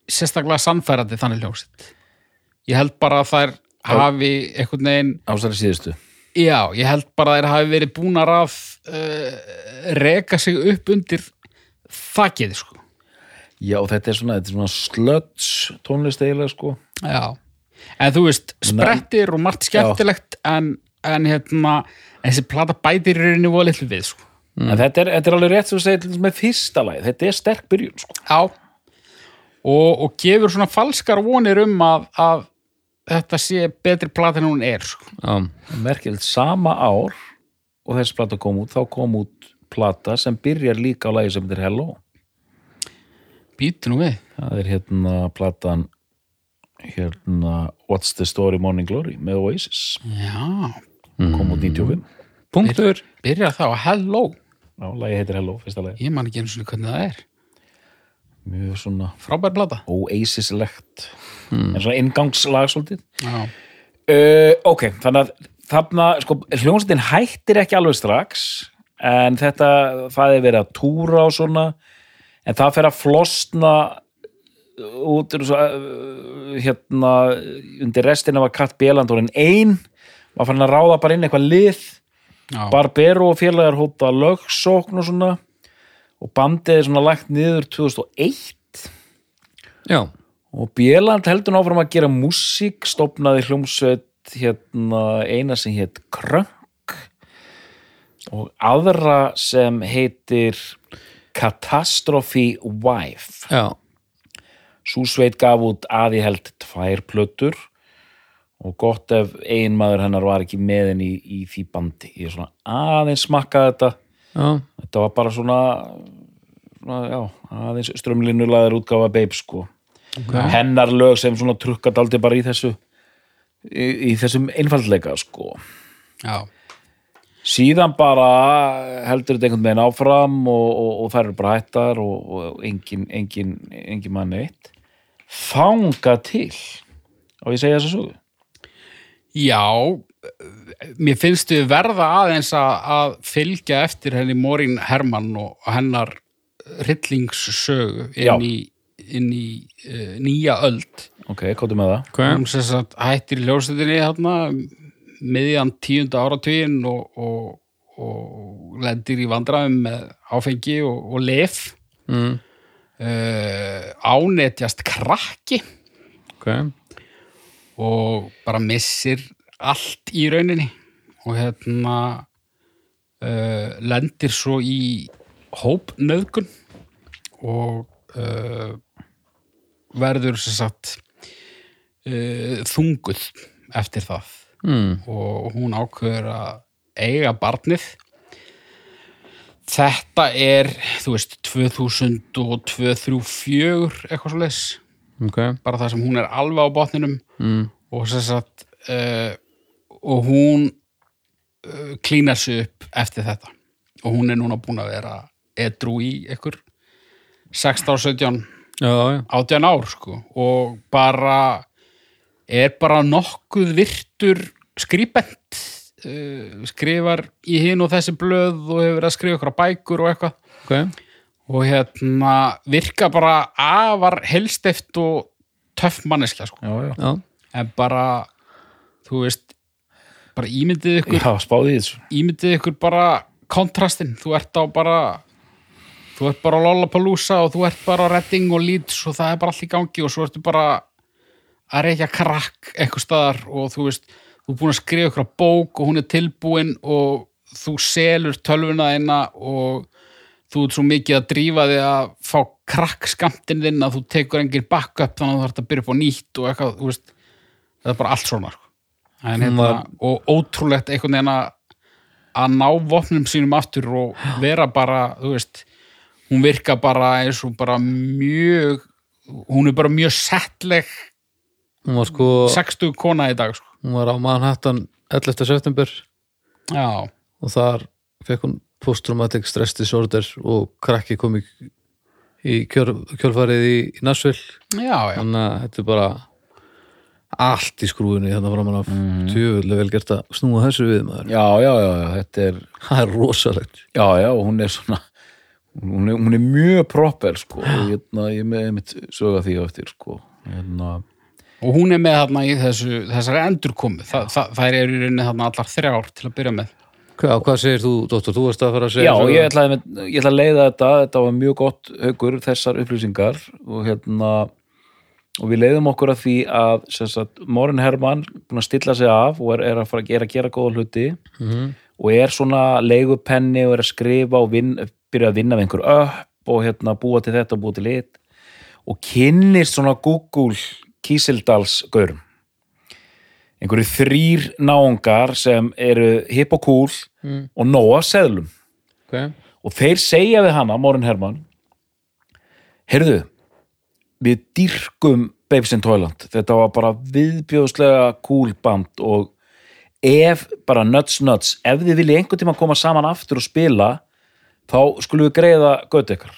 sérstaklega sannfærandi þannig hljómsveit. Ég held bara að þær hafi einhvern veginn ásæri síðustu. Já, ég held bara að þeir hafi verið búnar að uh, reka sig upp undir þakkið, sko. já þetta er svona, svona slöts tónlist eiginlega sko. Já. En þú veist, sprettir og margt skemmtilegt, en, en hérna, þessi plata bætir í rauninni voða litlu við, sko. en þetta er, þetta er alveg rétt sem þú segir með fyrsta lagi, þetta er sterk byrjun sko Já. Og, og gefur svona falskar vonir um að, að þetta sé betri plata en hún er, sko. já. merkilegt sama ár og þessi plata kom út, þá kom út plata sem byrjar líka á lagi sem þetta er Hello Býtu nú við. það er hérna platan hérna What's the Story Morning Glory með Oasis Já. Kom út 95 Punktur. Byrja þá, hello. Já, lagi heitir Hello, fyrsta lagi Ég man ekki einu svona hvernig það er. mjög svona Frábær plata. Oasis-legt. En svona inngangslag svolítið. Uh, ok, þannig að þarna, sko, hljómsveitin hættir ekki alveg strax en þetta, það er verið að túra og svona, en það fer að flosna út uh, hérna undir restina var Kat Bielandórin ein var fann að ráða bara inn eitthvað lið Já. Barbero félagar hóta lögsókn og svona. Og bandið er svona lagt niður 2001 Já, og Bieland heldur nú áfram að gera músík stopnaði hljómsveit hérna eina sem hétt Krönk. Og aðra sem heitir Catastrophe Wife. Já, Sú sveit gaf út aði held tvær plötur og gott ef eiginmaður hennar var ekki með henni í, í því bandi. Ég er svona aðeins smakkaði þetta. Já, þetta var bara svona, svona já, aðeins strömlinulaður útgáfa Babe sko. Hennar lög sem svona trukkat aldrei bara í þessu í, í þessum einfaldleika sko. Já. síðan bara heldur þetta einhvern veginn áfram og, og, og þær eru bara hættar og, og engin, engin, engin mann eitt. Fanga til og ég segja þessu sögu Já, mér finnst við verða aðeins að, að fylgja eftir henni Morín Hermann og hennar hryllingssögu Já. inn í, inn í uh, nýja öld. ok, kóttu með það Hún sem sagt hættir í ljósetinni þarna miðjan tíunda áratugin og, og, og lendir í vandræðum með áfengi og, og lef. mm. Uh, ánetjast krakki ok, og bara missir allt í rauninni og hérna uh, lendir svo í hópnöðgun og uh, verður sem sagt uh, þunguð eftir það. Mm. og hún ákveður að eiga barnið. Þetta er þú veist 2002, 3, 4 eitthvað svo leis ok. Bara það sem hún er alveg á botninum mm. og sem sagt uh, og hún uh, klínar sig upp eftir þetta. Og hún er núna búin að vera edru í ykkur 16, 17, já, já, 18 ár sko. Og bara er bara nokkuð virtur skribent uh, skrifar í hinn og þessi blöð og hefur verið að skrifa ykkur bækur og eitthvað. Ok og hérna virka bara afar helsteft og töff manneskja sko. Já, já, já, en bara þú veist bara ímyndið ykkur já ímyndið ykkur bara kontrastinn, þú ert á bara þú ert bara á Lollapalooza og þú ert bara á Redding og Leeds og það er bara allt í gangi og svo ertu bara að reykja krakk eitthvað staðar og þú veist, þú er búin að skrifa ykkur bók og hún er tilbúin og þú selur tölvuna þeina og þú ert svo mikið að drífa þig að fá krakk skamtinn þinn að þú tekur engin backup þannig að þú þarf að byrja upp á nýtt og eitthvað, þú veist það er bara allt svona sko. en, hérna, og ótrúlegt einhvern veginn að ná vopnum sínum aftur og vera bara, þú veist hún virka bara eins og bara mjög hún er bara mjög settleg hún var sko 60 kona í dag sko. hún var á Manhattan 11. september já, og þar fekk hún post-traumatic stress disorder og krakki kom í, í kjör, kjölfarið í, í Nashville. Já, já. Þannig að þetta er bara allt í skrúinu þannig framan af. Mm. tjöfulega vel gert að snúa þessu við maður. Já, já, já, já, þetta er það er rosalegt. Já, já, hún er svona hún er, hún er mjög proper sko, og hérna, ég er með mitt söga því á eftir sko, hérna og hún er með þarna í þessu þessari endurkomu, Þa, það, það er í rauninni þarna allar þrjár til að byrja með Hvað, hvað segir þú, Dóttor? Þú varst að fara að segja Já, ég ætla, að, ég ætla að leiða þetta. Þetta var mjög gott haugur þessar upplýsingar. Og hérna og við leiðum okkur að því að sem sagt, Morin Hermann búin að stilla sig af og er, er, að, fara, að gera góða hluti. Mhm. og er svona leigupenni og er að skrifa og vin, byrja að vinna við einhver upp og hérna búa til þetta og búa til hitt. Og kynnist svona Google Kísildals gaurum einhverju þrýr náungar sem eru hip og cool Mm. og nóa seðlum Ok. og þeir segja við hana, Morin Hermann heyrðu við dýrkum Babes in Toyland þetta var bara viðbjóðslega cool band og ef bara nuts nuts, ef þið viljið einhvern tíma koma saman aftur og spila þá skulum við greiða götu ykkur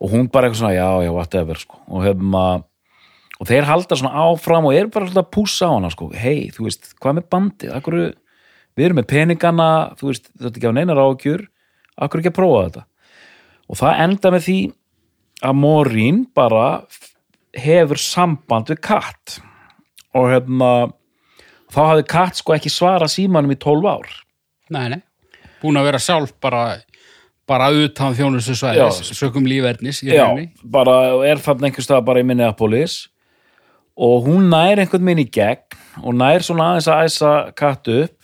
og hún bara eitthvað svona, já, já, whatever sko. og hefum að og þeir halda svona áfram og er bara svolítið að pússa á hana sko, hei, þú veist, hvað með bandið? Akkur, við erum með peningana þú veist, þetta er ekki á neinar ágjur akkur ekki að prófa þetta? Og það enda með því að Morín bara hefur samband við Kat. Og hérna þá hafði Kat sko ekki svara símanum í 12 ár. Nei, nei, búin að vera sjálf bara bara utan þjónustu Já. sökum lífverðnis Já, bara er þarna einhvers stað bara í Minneapolis og hún nær einhvern minn í gegn og nær svona aðeins að æsa Kat upp.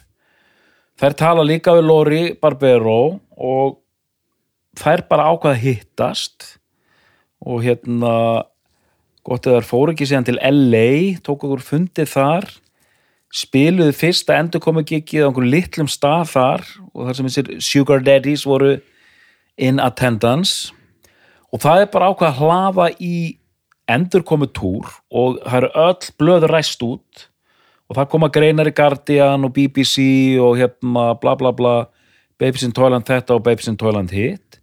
Þær tala líka við Lori Barbero og þær bara ákvaða að hittast. Og hérna gott að þær fóru ekki síðan til LA tók okkur fundið þar spiluðu fyrsta endurkomu gigið á einhverjum litlum stað þar og þar sem þessir sugar daddies voru in attendance. Og það er bara ákvað að hlaða í endurkomu túr og það eru öll blöð ræst út og það koma greinar í Guardian og BBC og hérna bla bla bla Babes in Toyland þetta og Babes in Toyland hitt.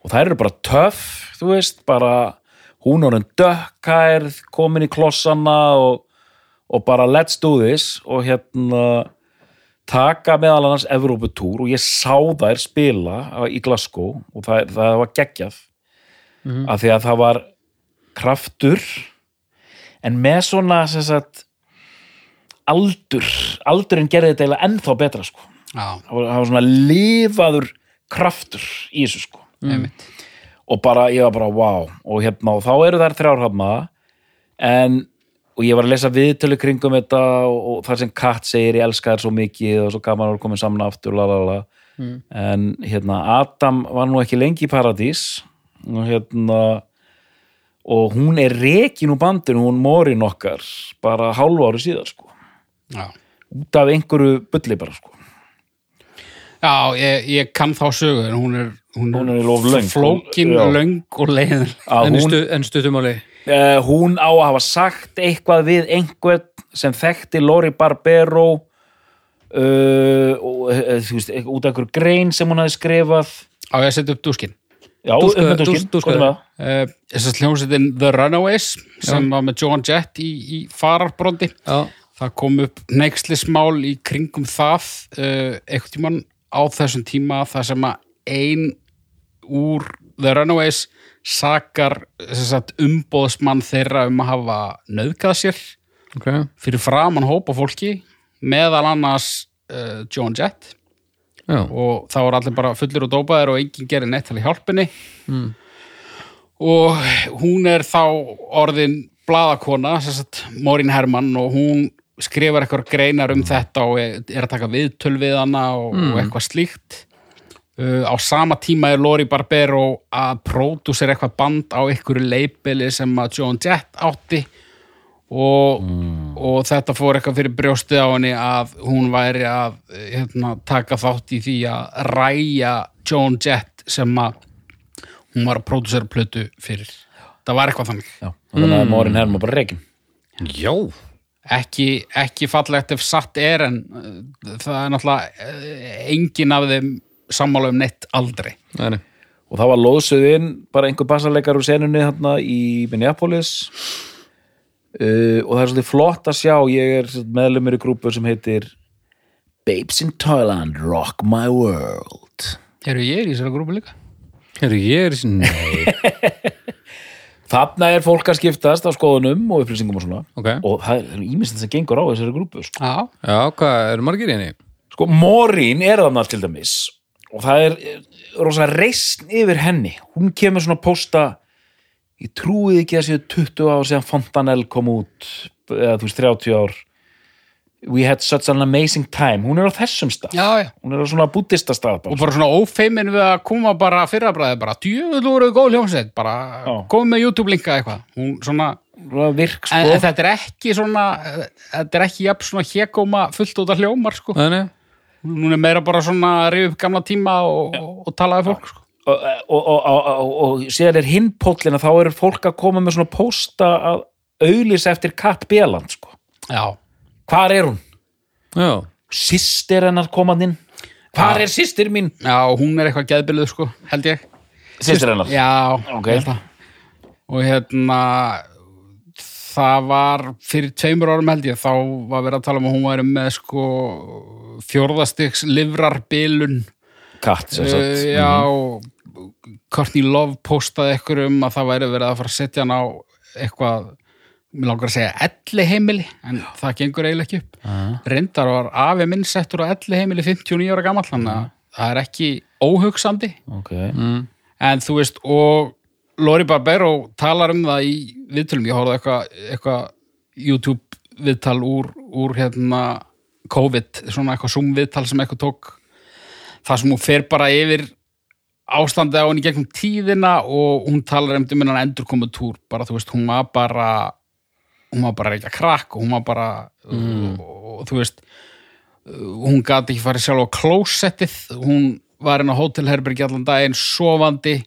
Og það eru bara töff þú veist, bara hún en dökkærð, komin í klossana og, og bara let's do this og hérna taka meðal annars Evróputúr og ég sá þær spila í Glasgow og það, það var geggjað. Af því að það var kraftur en með svona sagt aldur, aldurinn gerði þetta eiginlega ennþá betra sko. Það var, var svona lifaður kraftur í þessu sko. Einmitt. Og bara, ég var bara, wow og hérna, og þá eru þær þrjárhafna en, og ég var að lesa viðtölu kringum þetta og, og það sem Kat segir, ég elska þær svo mikið og svo gaman að komin saman aftur la, la, la. en hérna, Adam var nú ekki lengi í paradís og hérna og hún er rekin úr bandinu, hún morin okkar bara hálfu ári síðar sko. Já, út af einhverju bulli bara sko. Já ég, ég kann þá sögu en hún er, hún Hún er löng. flókin, Já. löng og leiðin að En, hún, stu, en stutumáli uh, hún á að hafa sagt eitthvað við einhvern sem þekkti Lori Barbero uh, og uh, veist, út af einhverju grein sem hún hafi skrifað. Á ég að setja upp dúskin Já, Dúska- um með dúskinn, dús- dúska- hvað er það? uh, Þess að hljómsveitin The Runaways sem var með Joan Jett í, í fararbrondi. Já, það kom upp neykslismál í kringum það uh, einhvern tímann á þessum tíma þar sem að ein úr The Runaways sakar umbóðsmann þeirra um að hafa nöðgað sér ok. fyrir framann hópa fólki meðal annars uh, Joan Jett Já, og þá voru allir bara fullir og dópaðir og enginn gerir neitt til að hjálpinni og hún er þá orðin bladakona, Morín Hermann og hún skrifar eitthvað greinar um þetta og er að taka viðtöl við hana og, og eitthvað slíkt. Uh, á sama tíma er Lori Barbero að pródúsera eitthvað band á einhverju leipili sem að Joan Jett átti og, og þetta fór eitthvað fyrir brjóstið á henni að hún væri að hérna, taka þátt í því að ræja Joan Jett sem að hún var að pródúsera plötu fyrir. Það var eitthvað þannig. Já, þannig að Morin Hermann bara rekin. Já. Ekki, ekki fallegt ef satt er en uh, það er náttúrulega uh, engin af þeim sammála um neitt aldrei. Nei, nei. og það var loðsöðin bara einhver bassarleikar úr senunni hérna í Minneapolis uh, og það er svolítið flott að sjá. Ég er meðlumur í grúpu sem heitir Babes in Thailand Rock My World. Eru ég er í þessari grúpu líka? Heru, ég er í sinni Nei, þarna er fólk að skiptast á skoðunum og upplýsingum og svona. Ok. Og það er ímyndið sem gengur á þessari grúpu sko. Já, Já, hvað, eru margir í henni? sko, Morín er þarna til dæmis. Og það er eh, rosa reisn yfir henni. Hún kemur svona að pósta ég trúið ekki að séu 20 ár síðan Fontanel kom út eða þú veist 30 ár. We had such an amazing time. Hún er á þessum stað. Já, já. Hún er á svona búddista stað og bara. bara svona ófeimin við að koma bara fyrrabræði bara, djöfull voru góð hljómsveit. Bara komið með YouTube-linka eitthvað. Hún svona, virk en, sko. en þetta er ekki svona þetta er ekki jafn svona hégóma fullt út af hljómar sko, Nei, nei. hún er meira bara svona að rifja upp gamla tíma og, og, og tala við fólk sko. Og, og, og, og, síðan er hinn póllin að þá eru fólk að koma með svona pósta að auðlýsa eftir Kat Bieland sko. já, hvar er hún? Já, Systir hennar komandinn hvar Já. er systir mín? já, hún er eitthvað geðbiluð sko, held ég Systir hennar? já, Ok. ég held það. og hérna það var fyrir tveimur árum held ég þá var verið að tala um að hún væri með sko fjórðastiks livrarbilun Katt sem uh, sagt já Courtney Love postaði eitthvað um að það væri verið að fara að setja hann á eitthvað mér langar að segja elli heimili en það gengur eiginlega ekki upp. Reyndar var afi minn settur á elli heimili 59 ára gamall þannig að það er ekki óhugsandi. Ok, en þú veist og Lori Barbero talar um það í viðtölum, ég horfði eitthvað eitthva YouTube viðtal úr, úr hérna COVID, svona eitthvað Zoom viðtal sem eitthvað tók það sem hún fer bara yfir ástandið á henni gegnum tíðina og hún talar um um hennan endurkomið túr bara þú veist, hún var bara hún var bara að krakk og hún var bara og, og, þú veist hún gati ekki farið sjálf á klósettið. Hún var inn á hótelherbergi allan daginn sofandi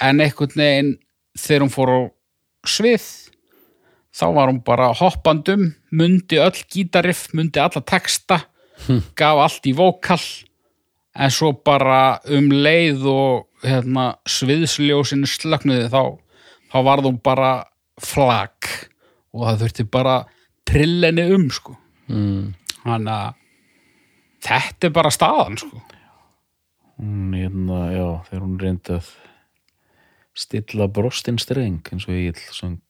en einhvern veginn þegar hún fór á svið þá var hún bara hoppandum mundi öll gítariff, mundi alla texta gaf allt í vókall en svo bara um leið og hérna, sviðsljósinu slöknuði þá, þá varð hún bara flag og það þurfti bara trillenni um sko. Mm. þannig að þetta er bara staðan sko. Hún hérna, já, þegar hún reyndi að stilla brostin streng eins og ég söng.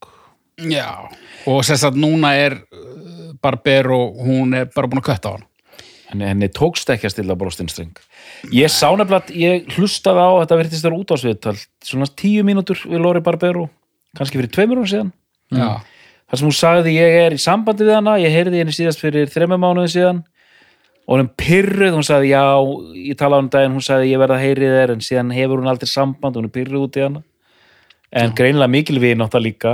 Já, og að núna er uh, Barbero, hún er bara búin að kötta á hann henni, henni tókst ekki að stilla brostin streng. Ég sá nefnilega, ég hlustaði á þetta verðist þér út á sviðtal svona tíu mínútur við Lori Barbero kannski fyrir tveimur hún síðan. Já, þar sem hún sagði ég er í sambandi við hana ég heyrði henni síðast fyrir þremmu mánuði síðan. Og hún pyrruð, hún sagði já ég talaði um daginn, hún sagði ég verða að heyri þér en síðan hefur hún aldrei samband, hún er pyrruð út í hana. En greinilega mikil við náttúrulega líka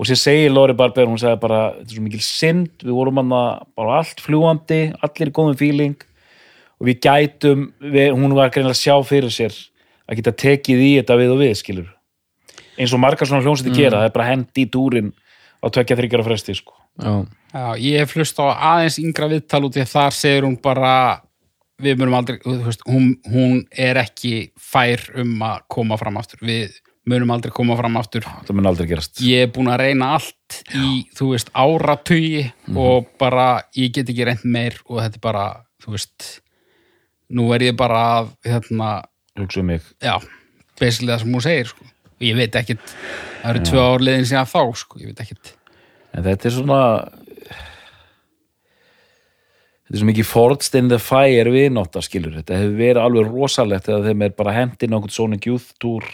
og sér segir Lori Barber, hún sagði bara þetta er svo mikil synd, við vorum hann bara allt fljúandi, allir í góðum fíling og við gætum við, hún var greinilega að sjá fyrir sér að geta tekið í þetta við og við skilur. Eins og margar svona hljónsætti gera það er bara hendi í dúrin á tvekja þryggjara fresti sko. já, Já, ég hef hlust á aðeins yngra viðtal út í að þar segir hún bara við munum aldrei, þú veist, hún, hún er ekki fær um að koma fram aftur, við munum aldrei koma fram aftur. Það mun aldrei gerast. Ég er búin að reyna allt í, þú veist, áratugi og bara, ég get ekki reynd meir og þetta er bara, þú veist nú er ég bara að hérna, hugsa um mig. já basically það sem hún segir, sko. Og ég veit ekkit, það eru tvö ár liðin síðan þá, sko, ég veit ekkit en þetta er svona þetta er svo mikið forged in the fire við náttúrulega skilur þetta hefur verið alveg rosalegt þegar þeim er bara hendin okkur Sonic Youth Tour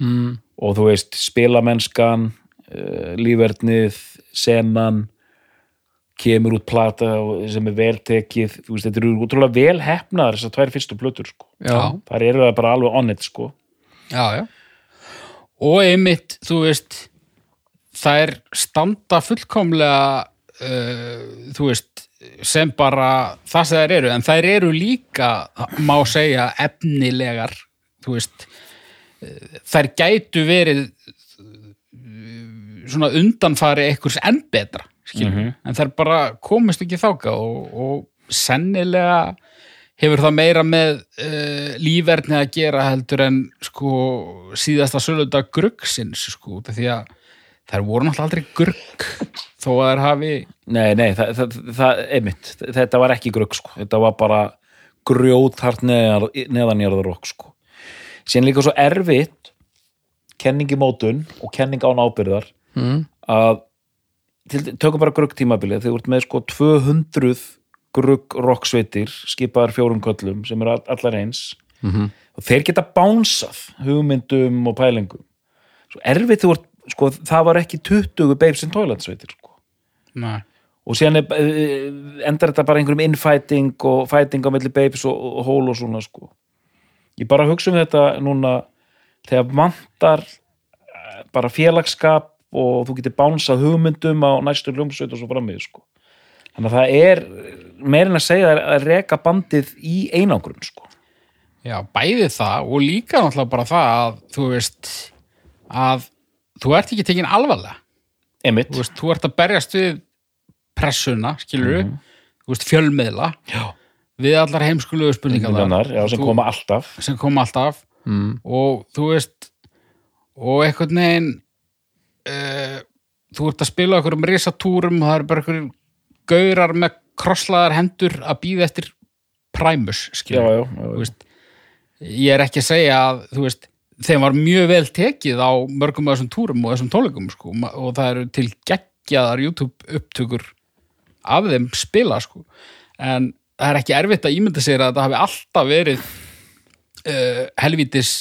mm, og þú veist spilamennskan uh, lífverðnið, senan kemur út plata sem er veltekið veist, þetta eru útrúlega vel hefnaðar þessar tvær fyrstu plötur sko. þar eru það bara alveg on it sko. já, já. Og einmitt, þú veist það er standa fullkomlega uh, þú veist sem bara það sem þær eru. En þær eru líka, má segja efnilegar þú veist þær gætu verið svona undanfari einhvers enn betra skilur, en þær bara komist ekki þáka og, og sennilega hefur það meira með uh, lífverðni að gera heldur en sko síðasta söludag gruggsins sko, því að þær voru náttúrulega aldrei grugg þó að þær hafi nei, nei, það, það, það einmitt, þetta var ekki grugg sko. þetta var bara grjóthart neðan, neðanjörður okk sko. Síðan líka svo erfitt kenning í mótun og kenning án ábyrðar mm, að til, tökum bara grugg tímabilið þegar þú ert með sko 200 grugg rocksveitir skipaðar fjórum köllum sem eru all- allar eins. Mhm, og þeir geta bánsað hugmyndum og pælingum. Svo erfitt þú ert, sko það var ekki 20 babes in toilet sveitir sko. Nei. og síðan er, eh, endar þetta bara einhverjum infighting og fighting á milli babes og, og hól og svona sko ég bara hugsa um þetta núna þegar vantar eh, bara félagskap og þú getur bánsað hugmyndum á næstu hljómsveit og svo framvið sko. Þannig að það er meirinn að segja að reka bandið í einangrun sko. Já, bæði það og líka náttúrulega bara það að þú veist að þú ert ekki tekin alvarlega. Einmitt. þú veist, þú ert að berjast við pressuna, skilur þú veist, fjölmiðla. Já. Við allar heimskulegu spurningar já, sem Þú- koma alltaf. sem koma alltaf. Mm, og þú veist og einhvern veginn uh, þú ert að spila okkur um risatúrum og það eru bara okkur gaurar með krosslaðar hendur að býða eftir veist, ég er ekki að segja að þú veist, þeim var mjög vel tekið á mörgum af þessum túrum og þessum tónleikum sko, og það eru til geggjaðar YouTube upptökur af þeim spila sko. en það er ekki erfitt að ímynda sér að þetta hafi alltaf verið uh, helvítis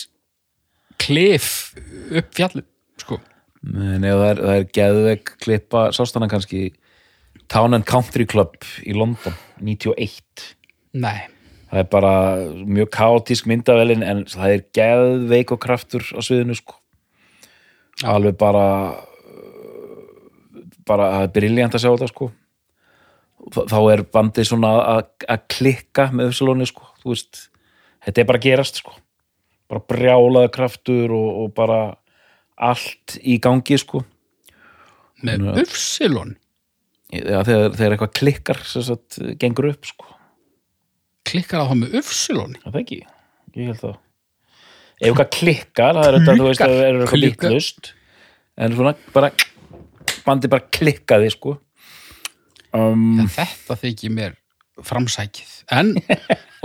klif upp fjallið sko. Nei, það er, það er geðveg klippa sástana kannski Town and Country Club í London 91 nei, það er bara mjög kaotísk myndavelin en það er geðveik og kraftur á sviðinu sko. Alveg bara bara það er briljant að sjá þetta sko þá er bandið svona að, að klikka með Upsiloni sko. Þú veist, þetta er bara að gerast sko. Bara brjálaða kraftur og, og bara allt í gangi sko. Með Já. Ufsilon Já, þegar, þegar eitthvað klikkar sem sagt, gengur upp sko. Klikkar á það með Ufsilon Það er ekki, ég held það. Ef eitthvað klikkar, það er þetta, þú veist, það er eitthvað líklust en svona bara bandi bara klikkaði, sko um, en þetta þykir mér framsækið. En,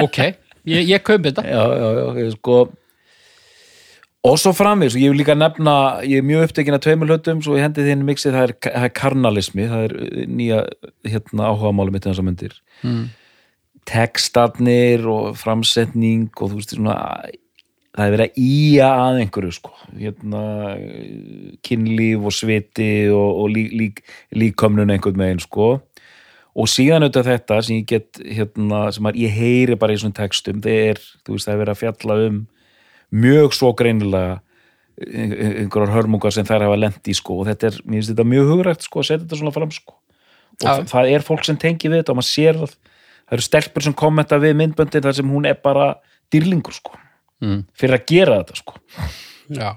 ok, ég, ég kaupi þetta. Já, já, já, ég, sko og svo og ég vil líka nefna ég er mjög upptekinn að tveimur hlutum svo ég hendi þinn mixið, það er, það er karnalismi það er uh, nýja, hérna, áhugamáli mitt þessar myndir. Mm, textarnir og framsetning og þú veist svona það er verið að ía að einhverju sko. Hérna kynlíf og sviti og, og lík, lík, líkomnun einhvern megin sko og síðan auðvitað þetta sem ég get hérna, sem að ég heyri bara í svona textum það er, þú veist, það er verið að fjalla um mjög svo greinilega einhverjar hörmungar sem þær hafa lent í sko. Og þetta er, mér finnst þetta mjög hugrægt sko að setja þetta svona fram sko. Og Já. það er fólk sem tengi við þetta og maður sér það. Það eru stelpur sem kommenta við myndböndin þar sem hún er bara dýrlingur sko. Mm. fyrir að gera þetta sko. Já,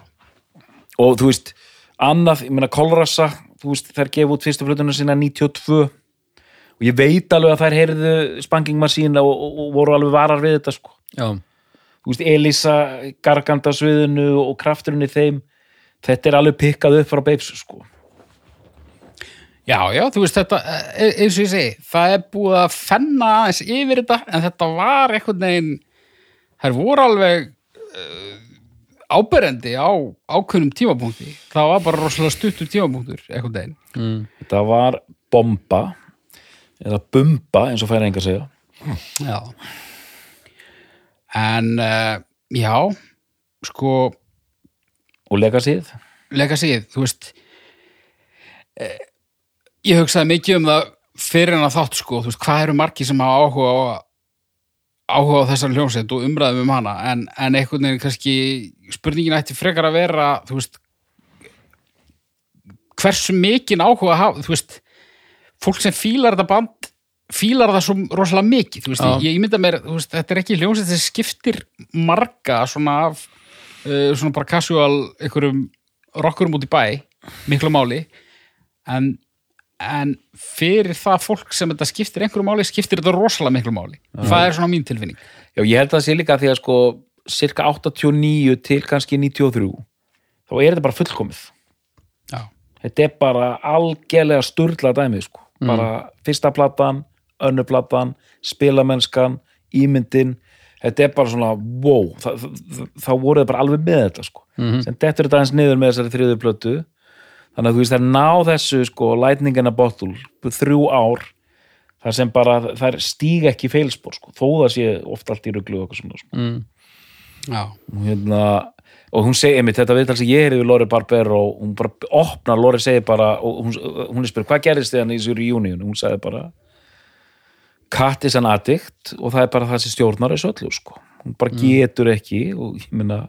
og þú veist, annað, ég meina Kolrasa, þú veist, þær gefa út fyrstu flutuna sína 92 og ég veit alveg að þær heyrðu Spanking Machine og, og, og voru alveg varar við þetta sko. Veist, Elisa Garganda sviðinu og krafturinn í þeim þetta er alveg pikkað upp frá Babes sko. já, já, þú veist þetta e- eins og ég segi, það er búið að fenna aðeins yfir þetta en þetta var einhvern veginn þær voru alveg uh, áberendi á ákveðnum tímapunkti. Það var bara rosalega stuttur tímapunktur einhvern veginn. Mm. þetta var bomba eða bumba eins og færa enga segja. Já. En uh, já, sko, og legacyð legacyð, þú veist, eh, ég hugsaði mikið um það fyrir en að þátt, sko, þú veist, hvað eru margir sem hafa áhuga á áhuga á þessar hljómsveit og umræðum um hana? En, en einhvern veginn kannski spurningin ætti frekar að vera, þú veist hversu mikinn áhuga hafa, þú veist fólk sem fílar þetta band fílar það svo rosalega mikið veist, Já. ég, ég mynda mér, veist, þetta er ekki hljómsveit sem skiptir marga svona af uh, svona bara casual einhverjum rockurum út í bæ miklu máli en, en fyrir það fólk sem þetta skiptir einhverju máli, skiptir þetta rosalega miklu máli. Það er svona mín tilfinning. Já, ég held að það sé líka því að sko cirka 89 til kannski 93 þá er þetta bara fullkomið. Já, þetta er bara algjörlega sturla dæmið sko. Bara fyrsta platan önnu platan, spilamennskan ímyndin þetta er bara svona, wow það, þá voru það bara alveg með þetta sko. Mhm. sem dettur þetta aðeins niður með þessari þriðu plötu þannig að þú veist þær ná þessu sko, lightning in a bottle þrjú ár þar sem bara þær stíga ekki feilspor sko, þó það sé oft allt í ruglu og eitthvað svona sko Mm. Og hérna og hún segi, einmitt, þetta viðtal sem ég heyrði við Lori Barber og hún bara opnar, Lori segir bara og hún, hún er spyrir, hvað gerist þið hann í þessu reunion? Hún sagði bara cat is an addict og það er bara það sem stjórnar þessu öllu, sko. Hún bara getur ekki og ég meina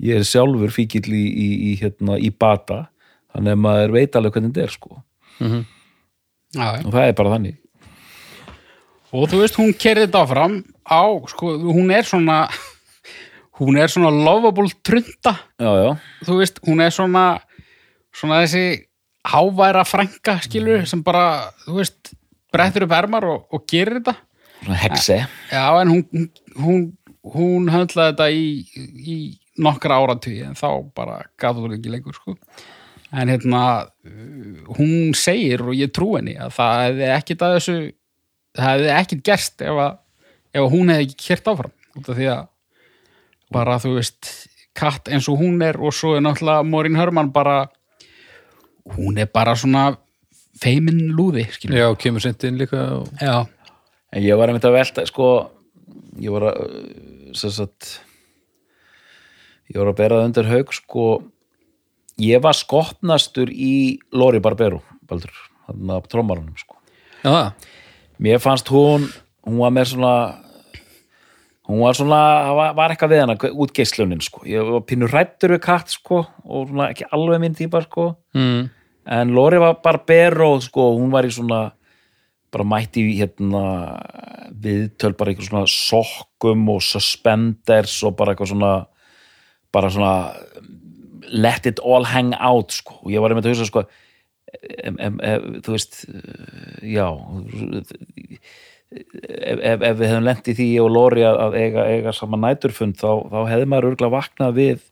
ég er sjálfur fíkill í, í, í, hérna, í bata þannig að maður veit alveg hvernig þetta er, sko. Mhm. já, já. og það er bara þannig. Og þú veist, hún kerði þetta áfram á, sko, hún er svona hún er svona lovable trunda, já, já, þú veist, hún er svona svona þessi háværa frænka, skilur, sem bara þú veist, brettur upp ermar og, og gerir þetta svona hexe Já, en hún, hún, hún, höndlaði þetta í, í nokkra áratugi en þá bara gaf þú ekki lengur sko. En hérna, hún segir og ég trú henni að það hefði ekkit að þessu, það hefði ekkit gerst ef, að, ef að hún hefði ekki kert áfram. Út af því að bara, þú veist, katt eins og hún er og svo er náttúrulega Morín Hörmann bara, hún er bara svona feimin lúði, skilur. Já, kemur sent inn líka og... Já. En ég var einmitt að velta, sko, ég var að, sem sagt, ég var að bera það undir haug, sko, ég var skotnastur í Lori Barbero, Baldur, hann að trómarunum, sko. Já, Mér fannst hún, hún var með svona, hún var svona, það var, var eitthvað við hana, út geislunin, sko. Ég var pínu rættur við katt, sko, og svona ekki alveg minn típa, sko. mm. En Lori var Barbero, sko, hún var í svona, bara mætti hérna viðtöl bara eitthvað svona sokkum og suspenders og bara eitthvað svona bara svona let it all hang out sko og ég var einmitt að hugsa sko em, em, em, þú veist já ef, ef, ef við hefum lent í því og Lori að, að eiga, eiga saman næturfund þá, þá hefði maður örgulega vaknað við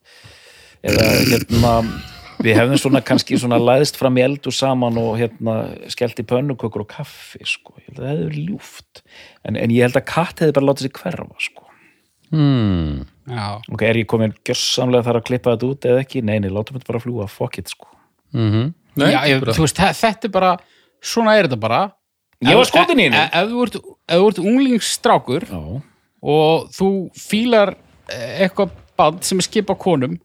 eða hérna við hefðum svona kannski svona læðist fram í eldu saman og hérna skellt í pönnukökur og kaffi sko, ég held að það hefði verið ljúft. En, en ég held að katt hefði bara látið sig hverfa sko, Mm. Já. ok, er ég komin gjössamlega þar að klippa þetta út eða ekki, nei, nei, látum þetta bara fljúa fuck it sko, Mm Já, ég, þú veist, þe- þetta er bara svona er þetta bara Ég var skotin í henni. Ef- þú ert, ert unglingsstrákur já, og þú fílar eh, eitthvað band sem er skipað konum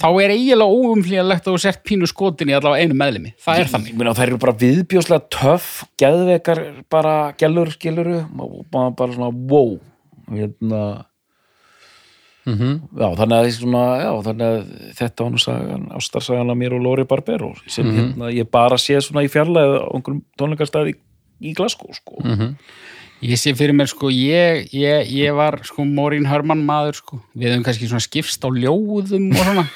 þá er eiginlega óumflýjanlegt að þú sért pínu skotin í allavega einu meðlimi það er þannig. Meina það eru bara viðbjóslega töff geðveikar bara gælur skiluru bara, bara svona wow. Hérna Mhm. já, þannig svona, já, þannig að þetta var nú sagan, ástarsagan af mér og Lóri Barbero sem hérna, ég bara sé svona í fjarlæðu á einhverjum tónleikastæði í, Glasgow sko. Ég sé fyrir mér sko, ég, ég, ég var sko Morín Hörmann maður sko, við höfum kannski svona skipst á ljóðum og svona.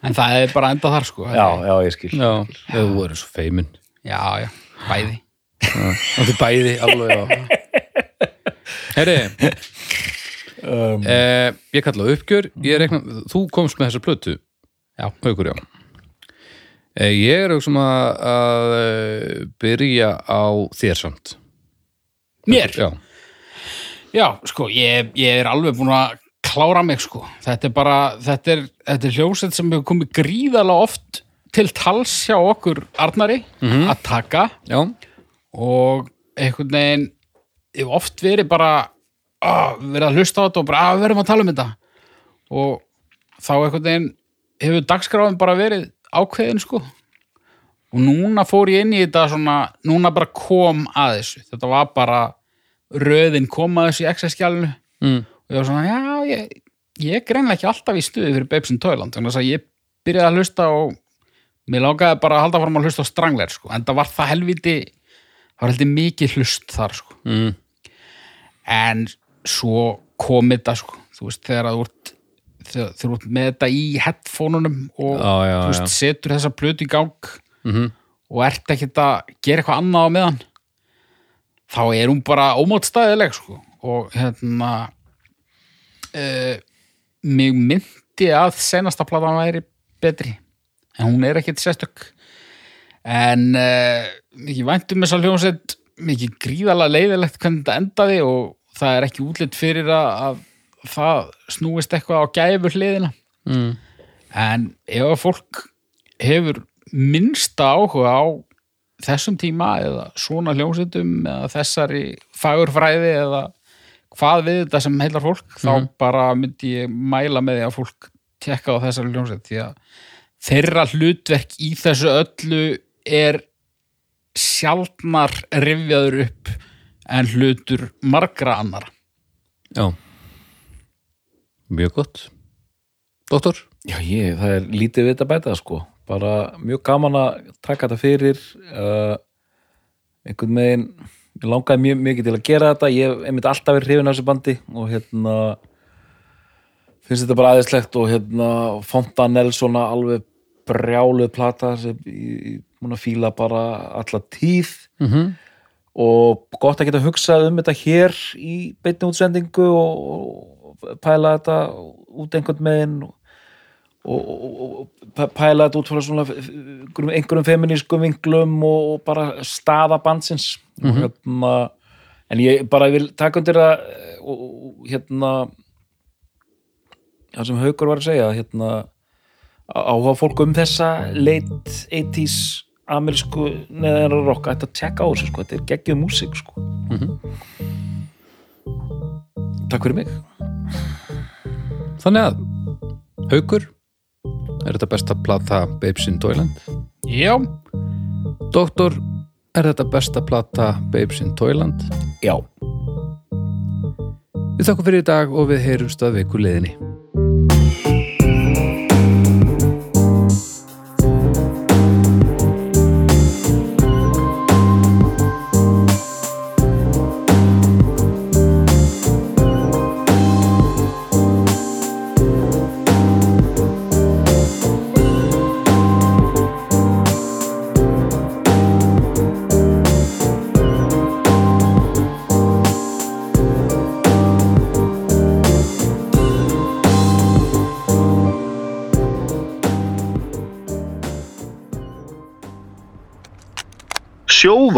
En það er bara enda þar sko. Já, já, ég skil. Já, þau voru svo feimin. Já, já, bæði. Það er bæði, alveg já. Herri um, eh, Ég kalla það uppgjör. Ég rekna, Þú komst með þessa plötu. Já. Haukur, já Ég er auðvitað að, að eh, byrja á þér samt. Mér? Já, Já, sko, ég, ég er alveg búin að klára mig, sko. Þetta er bara, þetta er, þetta er hljósett sem hefur komið gríðalega oft til tals hjá okkur Arnari að taka. Já, og einhvern veginn hef oft verið bara að verið að hlusta á þetta og bara að verðum að tala um þetta. Og þá einhvern veginn hefur dagskráðin bara verið ákveðin, sko. Og núna fór ég inn í þetta svona, núna bara kom að þessu. Þetta var bara röðin kom að þessu í XS-skjálinu mm. og ég var svona, já, ég, ég er greinlega ekki alltaf í stuði fyrir Babes in Toyland þannig að ég byrjaði að hlusta og mér langaði bara að halda fram að hlusta á Strangler sko, en það var það helviti það var heldur mikið hlust þar sko Mm. en svo kom þetta sko þú veist, þegar að þú ert þegar þú ert með þetta í headphoneunum og Já, já, veist, já. setur þessa plötu í gang Mhm. og ert ekkert að gera eitthvað annað á meðan þá er hún bara ómótstæðileg sko. og hérna uh, mig myndi að senasta platan væri betri en hún er ekkert sérstök en uh, mikið væntum þess að hljómsveit mikið gríðalega leiðilegt hvernig þetta endaði og það er ekki útlitt fyrir að það snúist eitthvað á gæfur hliðina Mm. en ef að fólk hefur minnsta áhuga á þessum tíma eða svona hljómsveitum eða þessari fagurfræði eða hvað við þetta sem heilar fólk þá bara myndi ég mæla með því að fólk tekka á þessari hljómsveit. Því að þeirra hlutverk í þessu öllu er sjaldnar rifjaður upp en hlutur margra annara Já Mjög gott Doktor? Já, ég, það er lítið við þetta bæta sko, bara mjög gaman að taka þetta fyrir uh, einhvern veginn ég langaði mjög mikið til að gera þetta ég hef einmitt alltaf verið hrifin af þessu bandi og hérna finnst þetta bara aðeinslegt og hérna Fontanel svona alveg brjáluð plata sem ég múin að fíla bara alla tíð Mm -hmm. og gott að geta hugsað um þetta hér í beinni útsendingu og pæla þetta út einhvern megin og, og, og, pæla þetta út frá svona einhverjum, feminískum vinglum og, bara staða bandsins. Og hérna en ég bara vil taka undir að og, hérna það sem Haukur var að segja hérna áhuga fólk um þessa late 80s amerísku neðan rock ætti að tjekka á þessu sko, þetta er geggjuð músík sko. Takk fyrir mig Þannig að Haukur Er þetta besta plata Babes in Toyland? Já, Doktor Er þetta besta plata Babes in Toyland? Já, Við þakkum fyrir í dag og við heyrumst að viku liðinni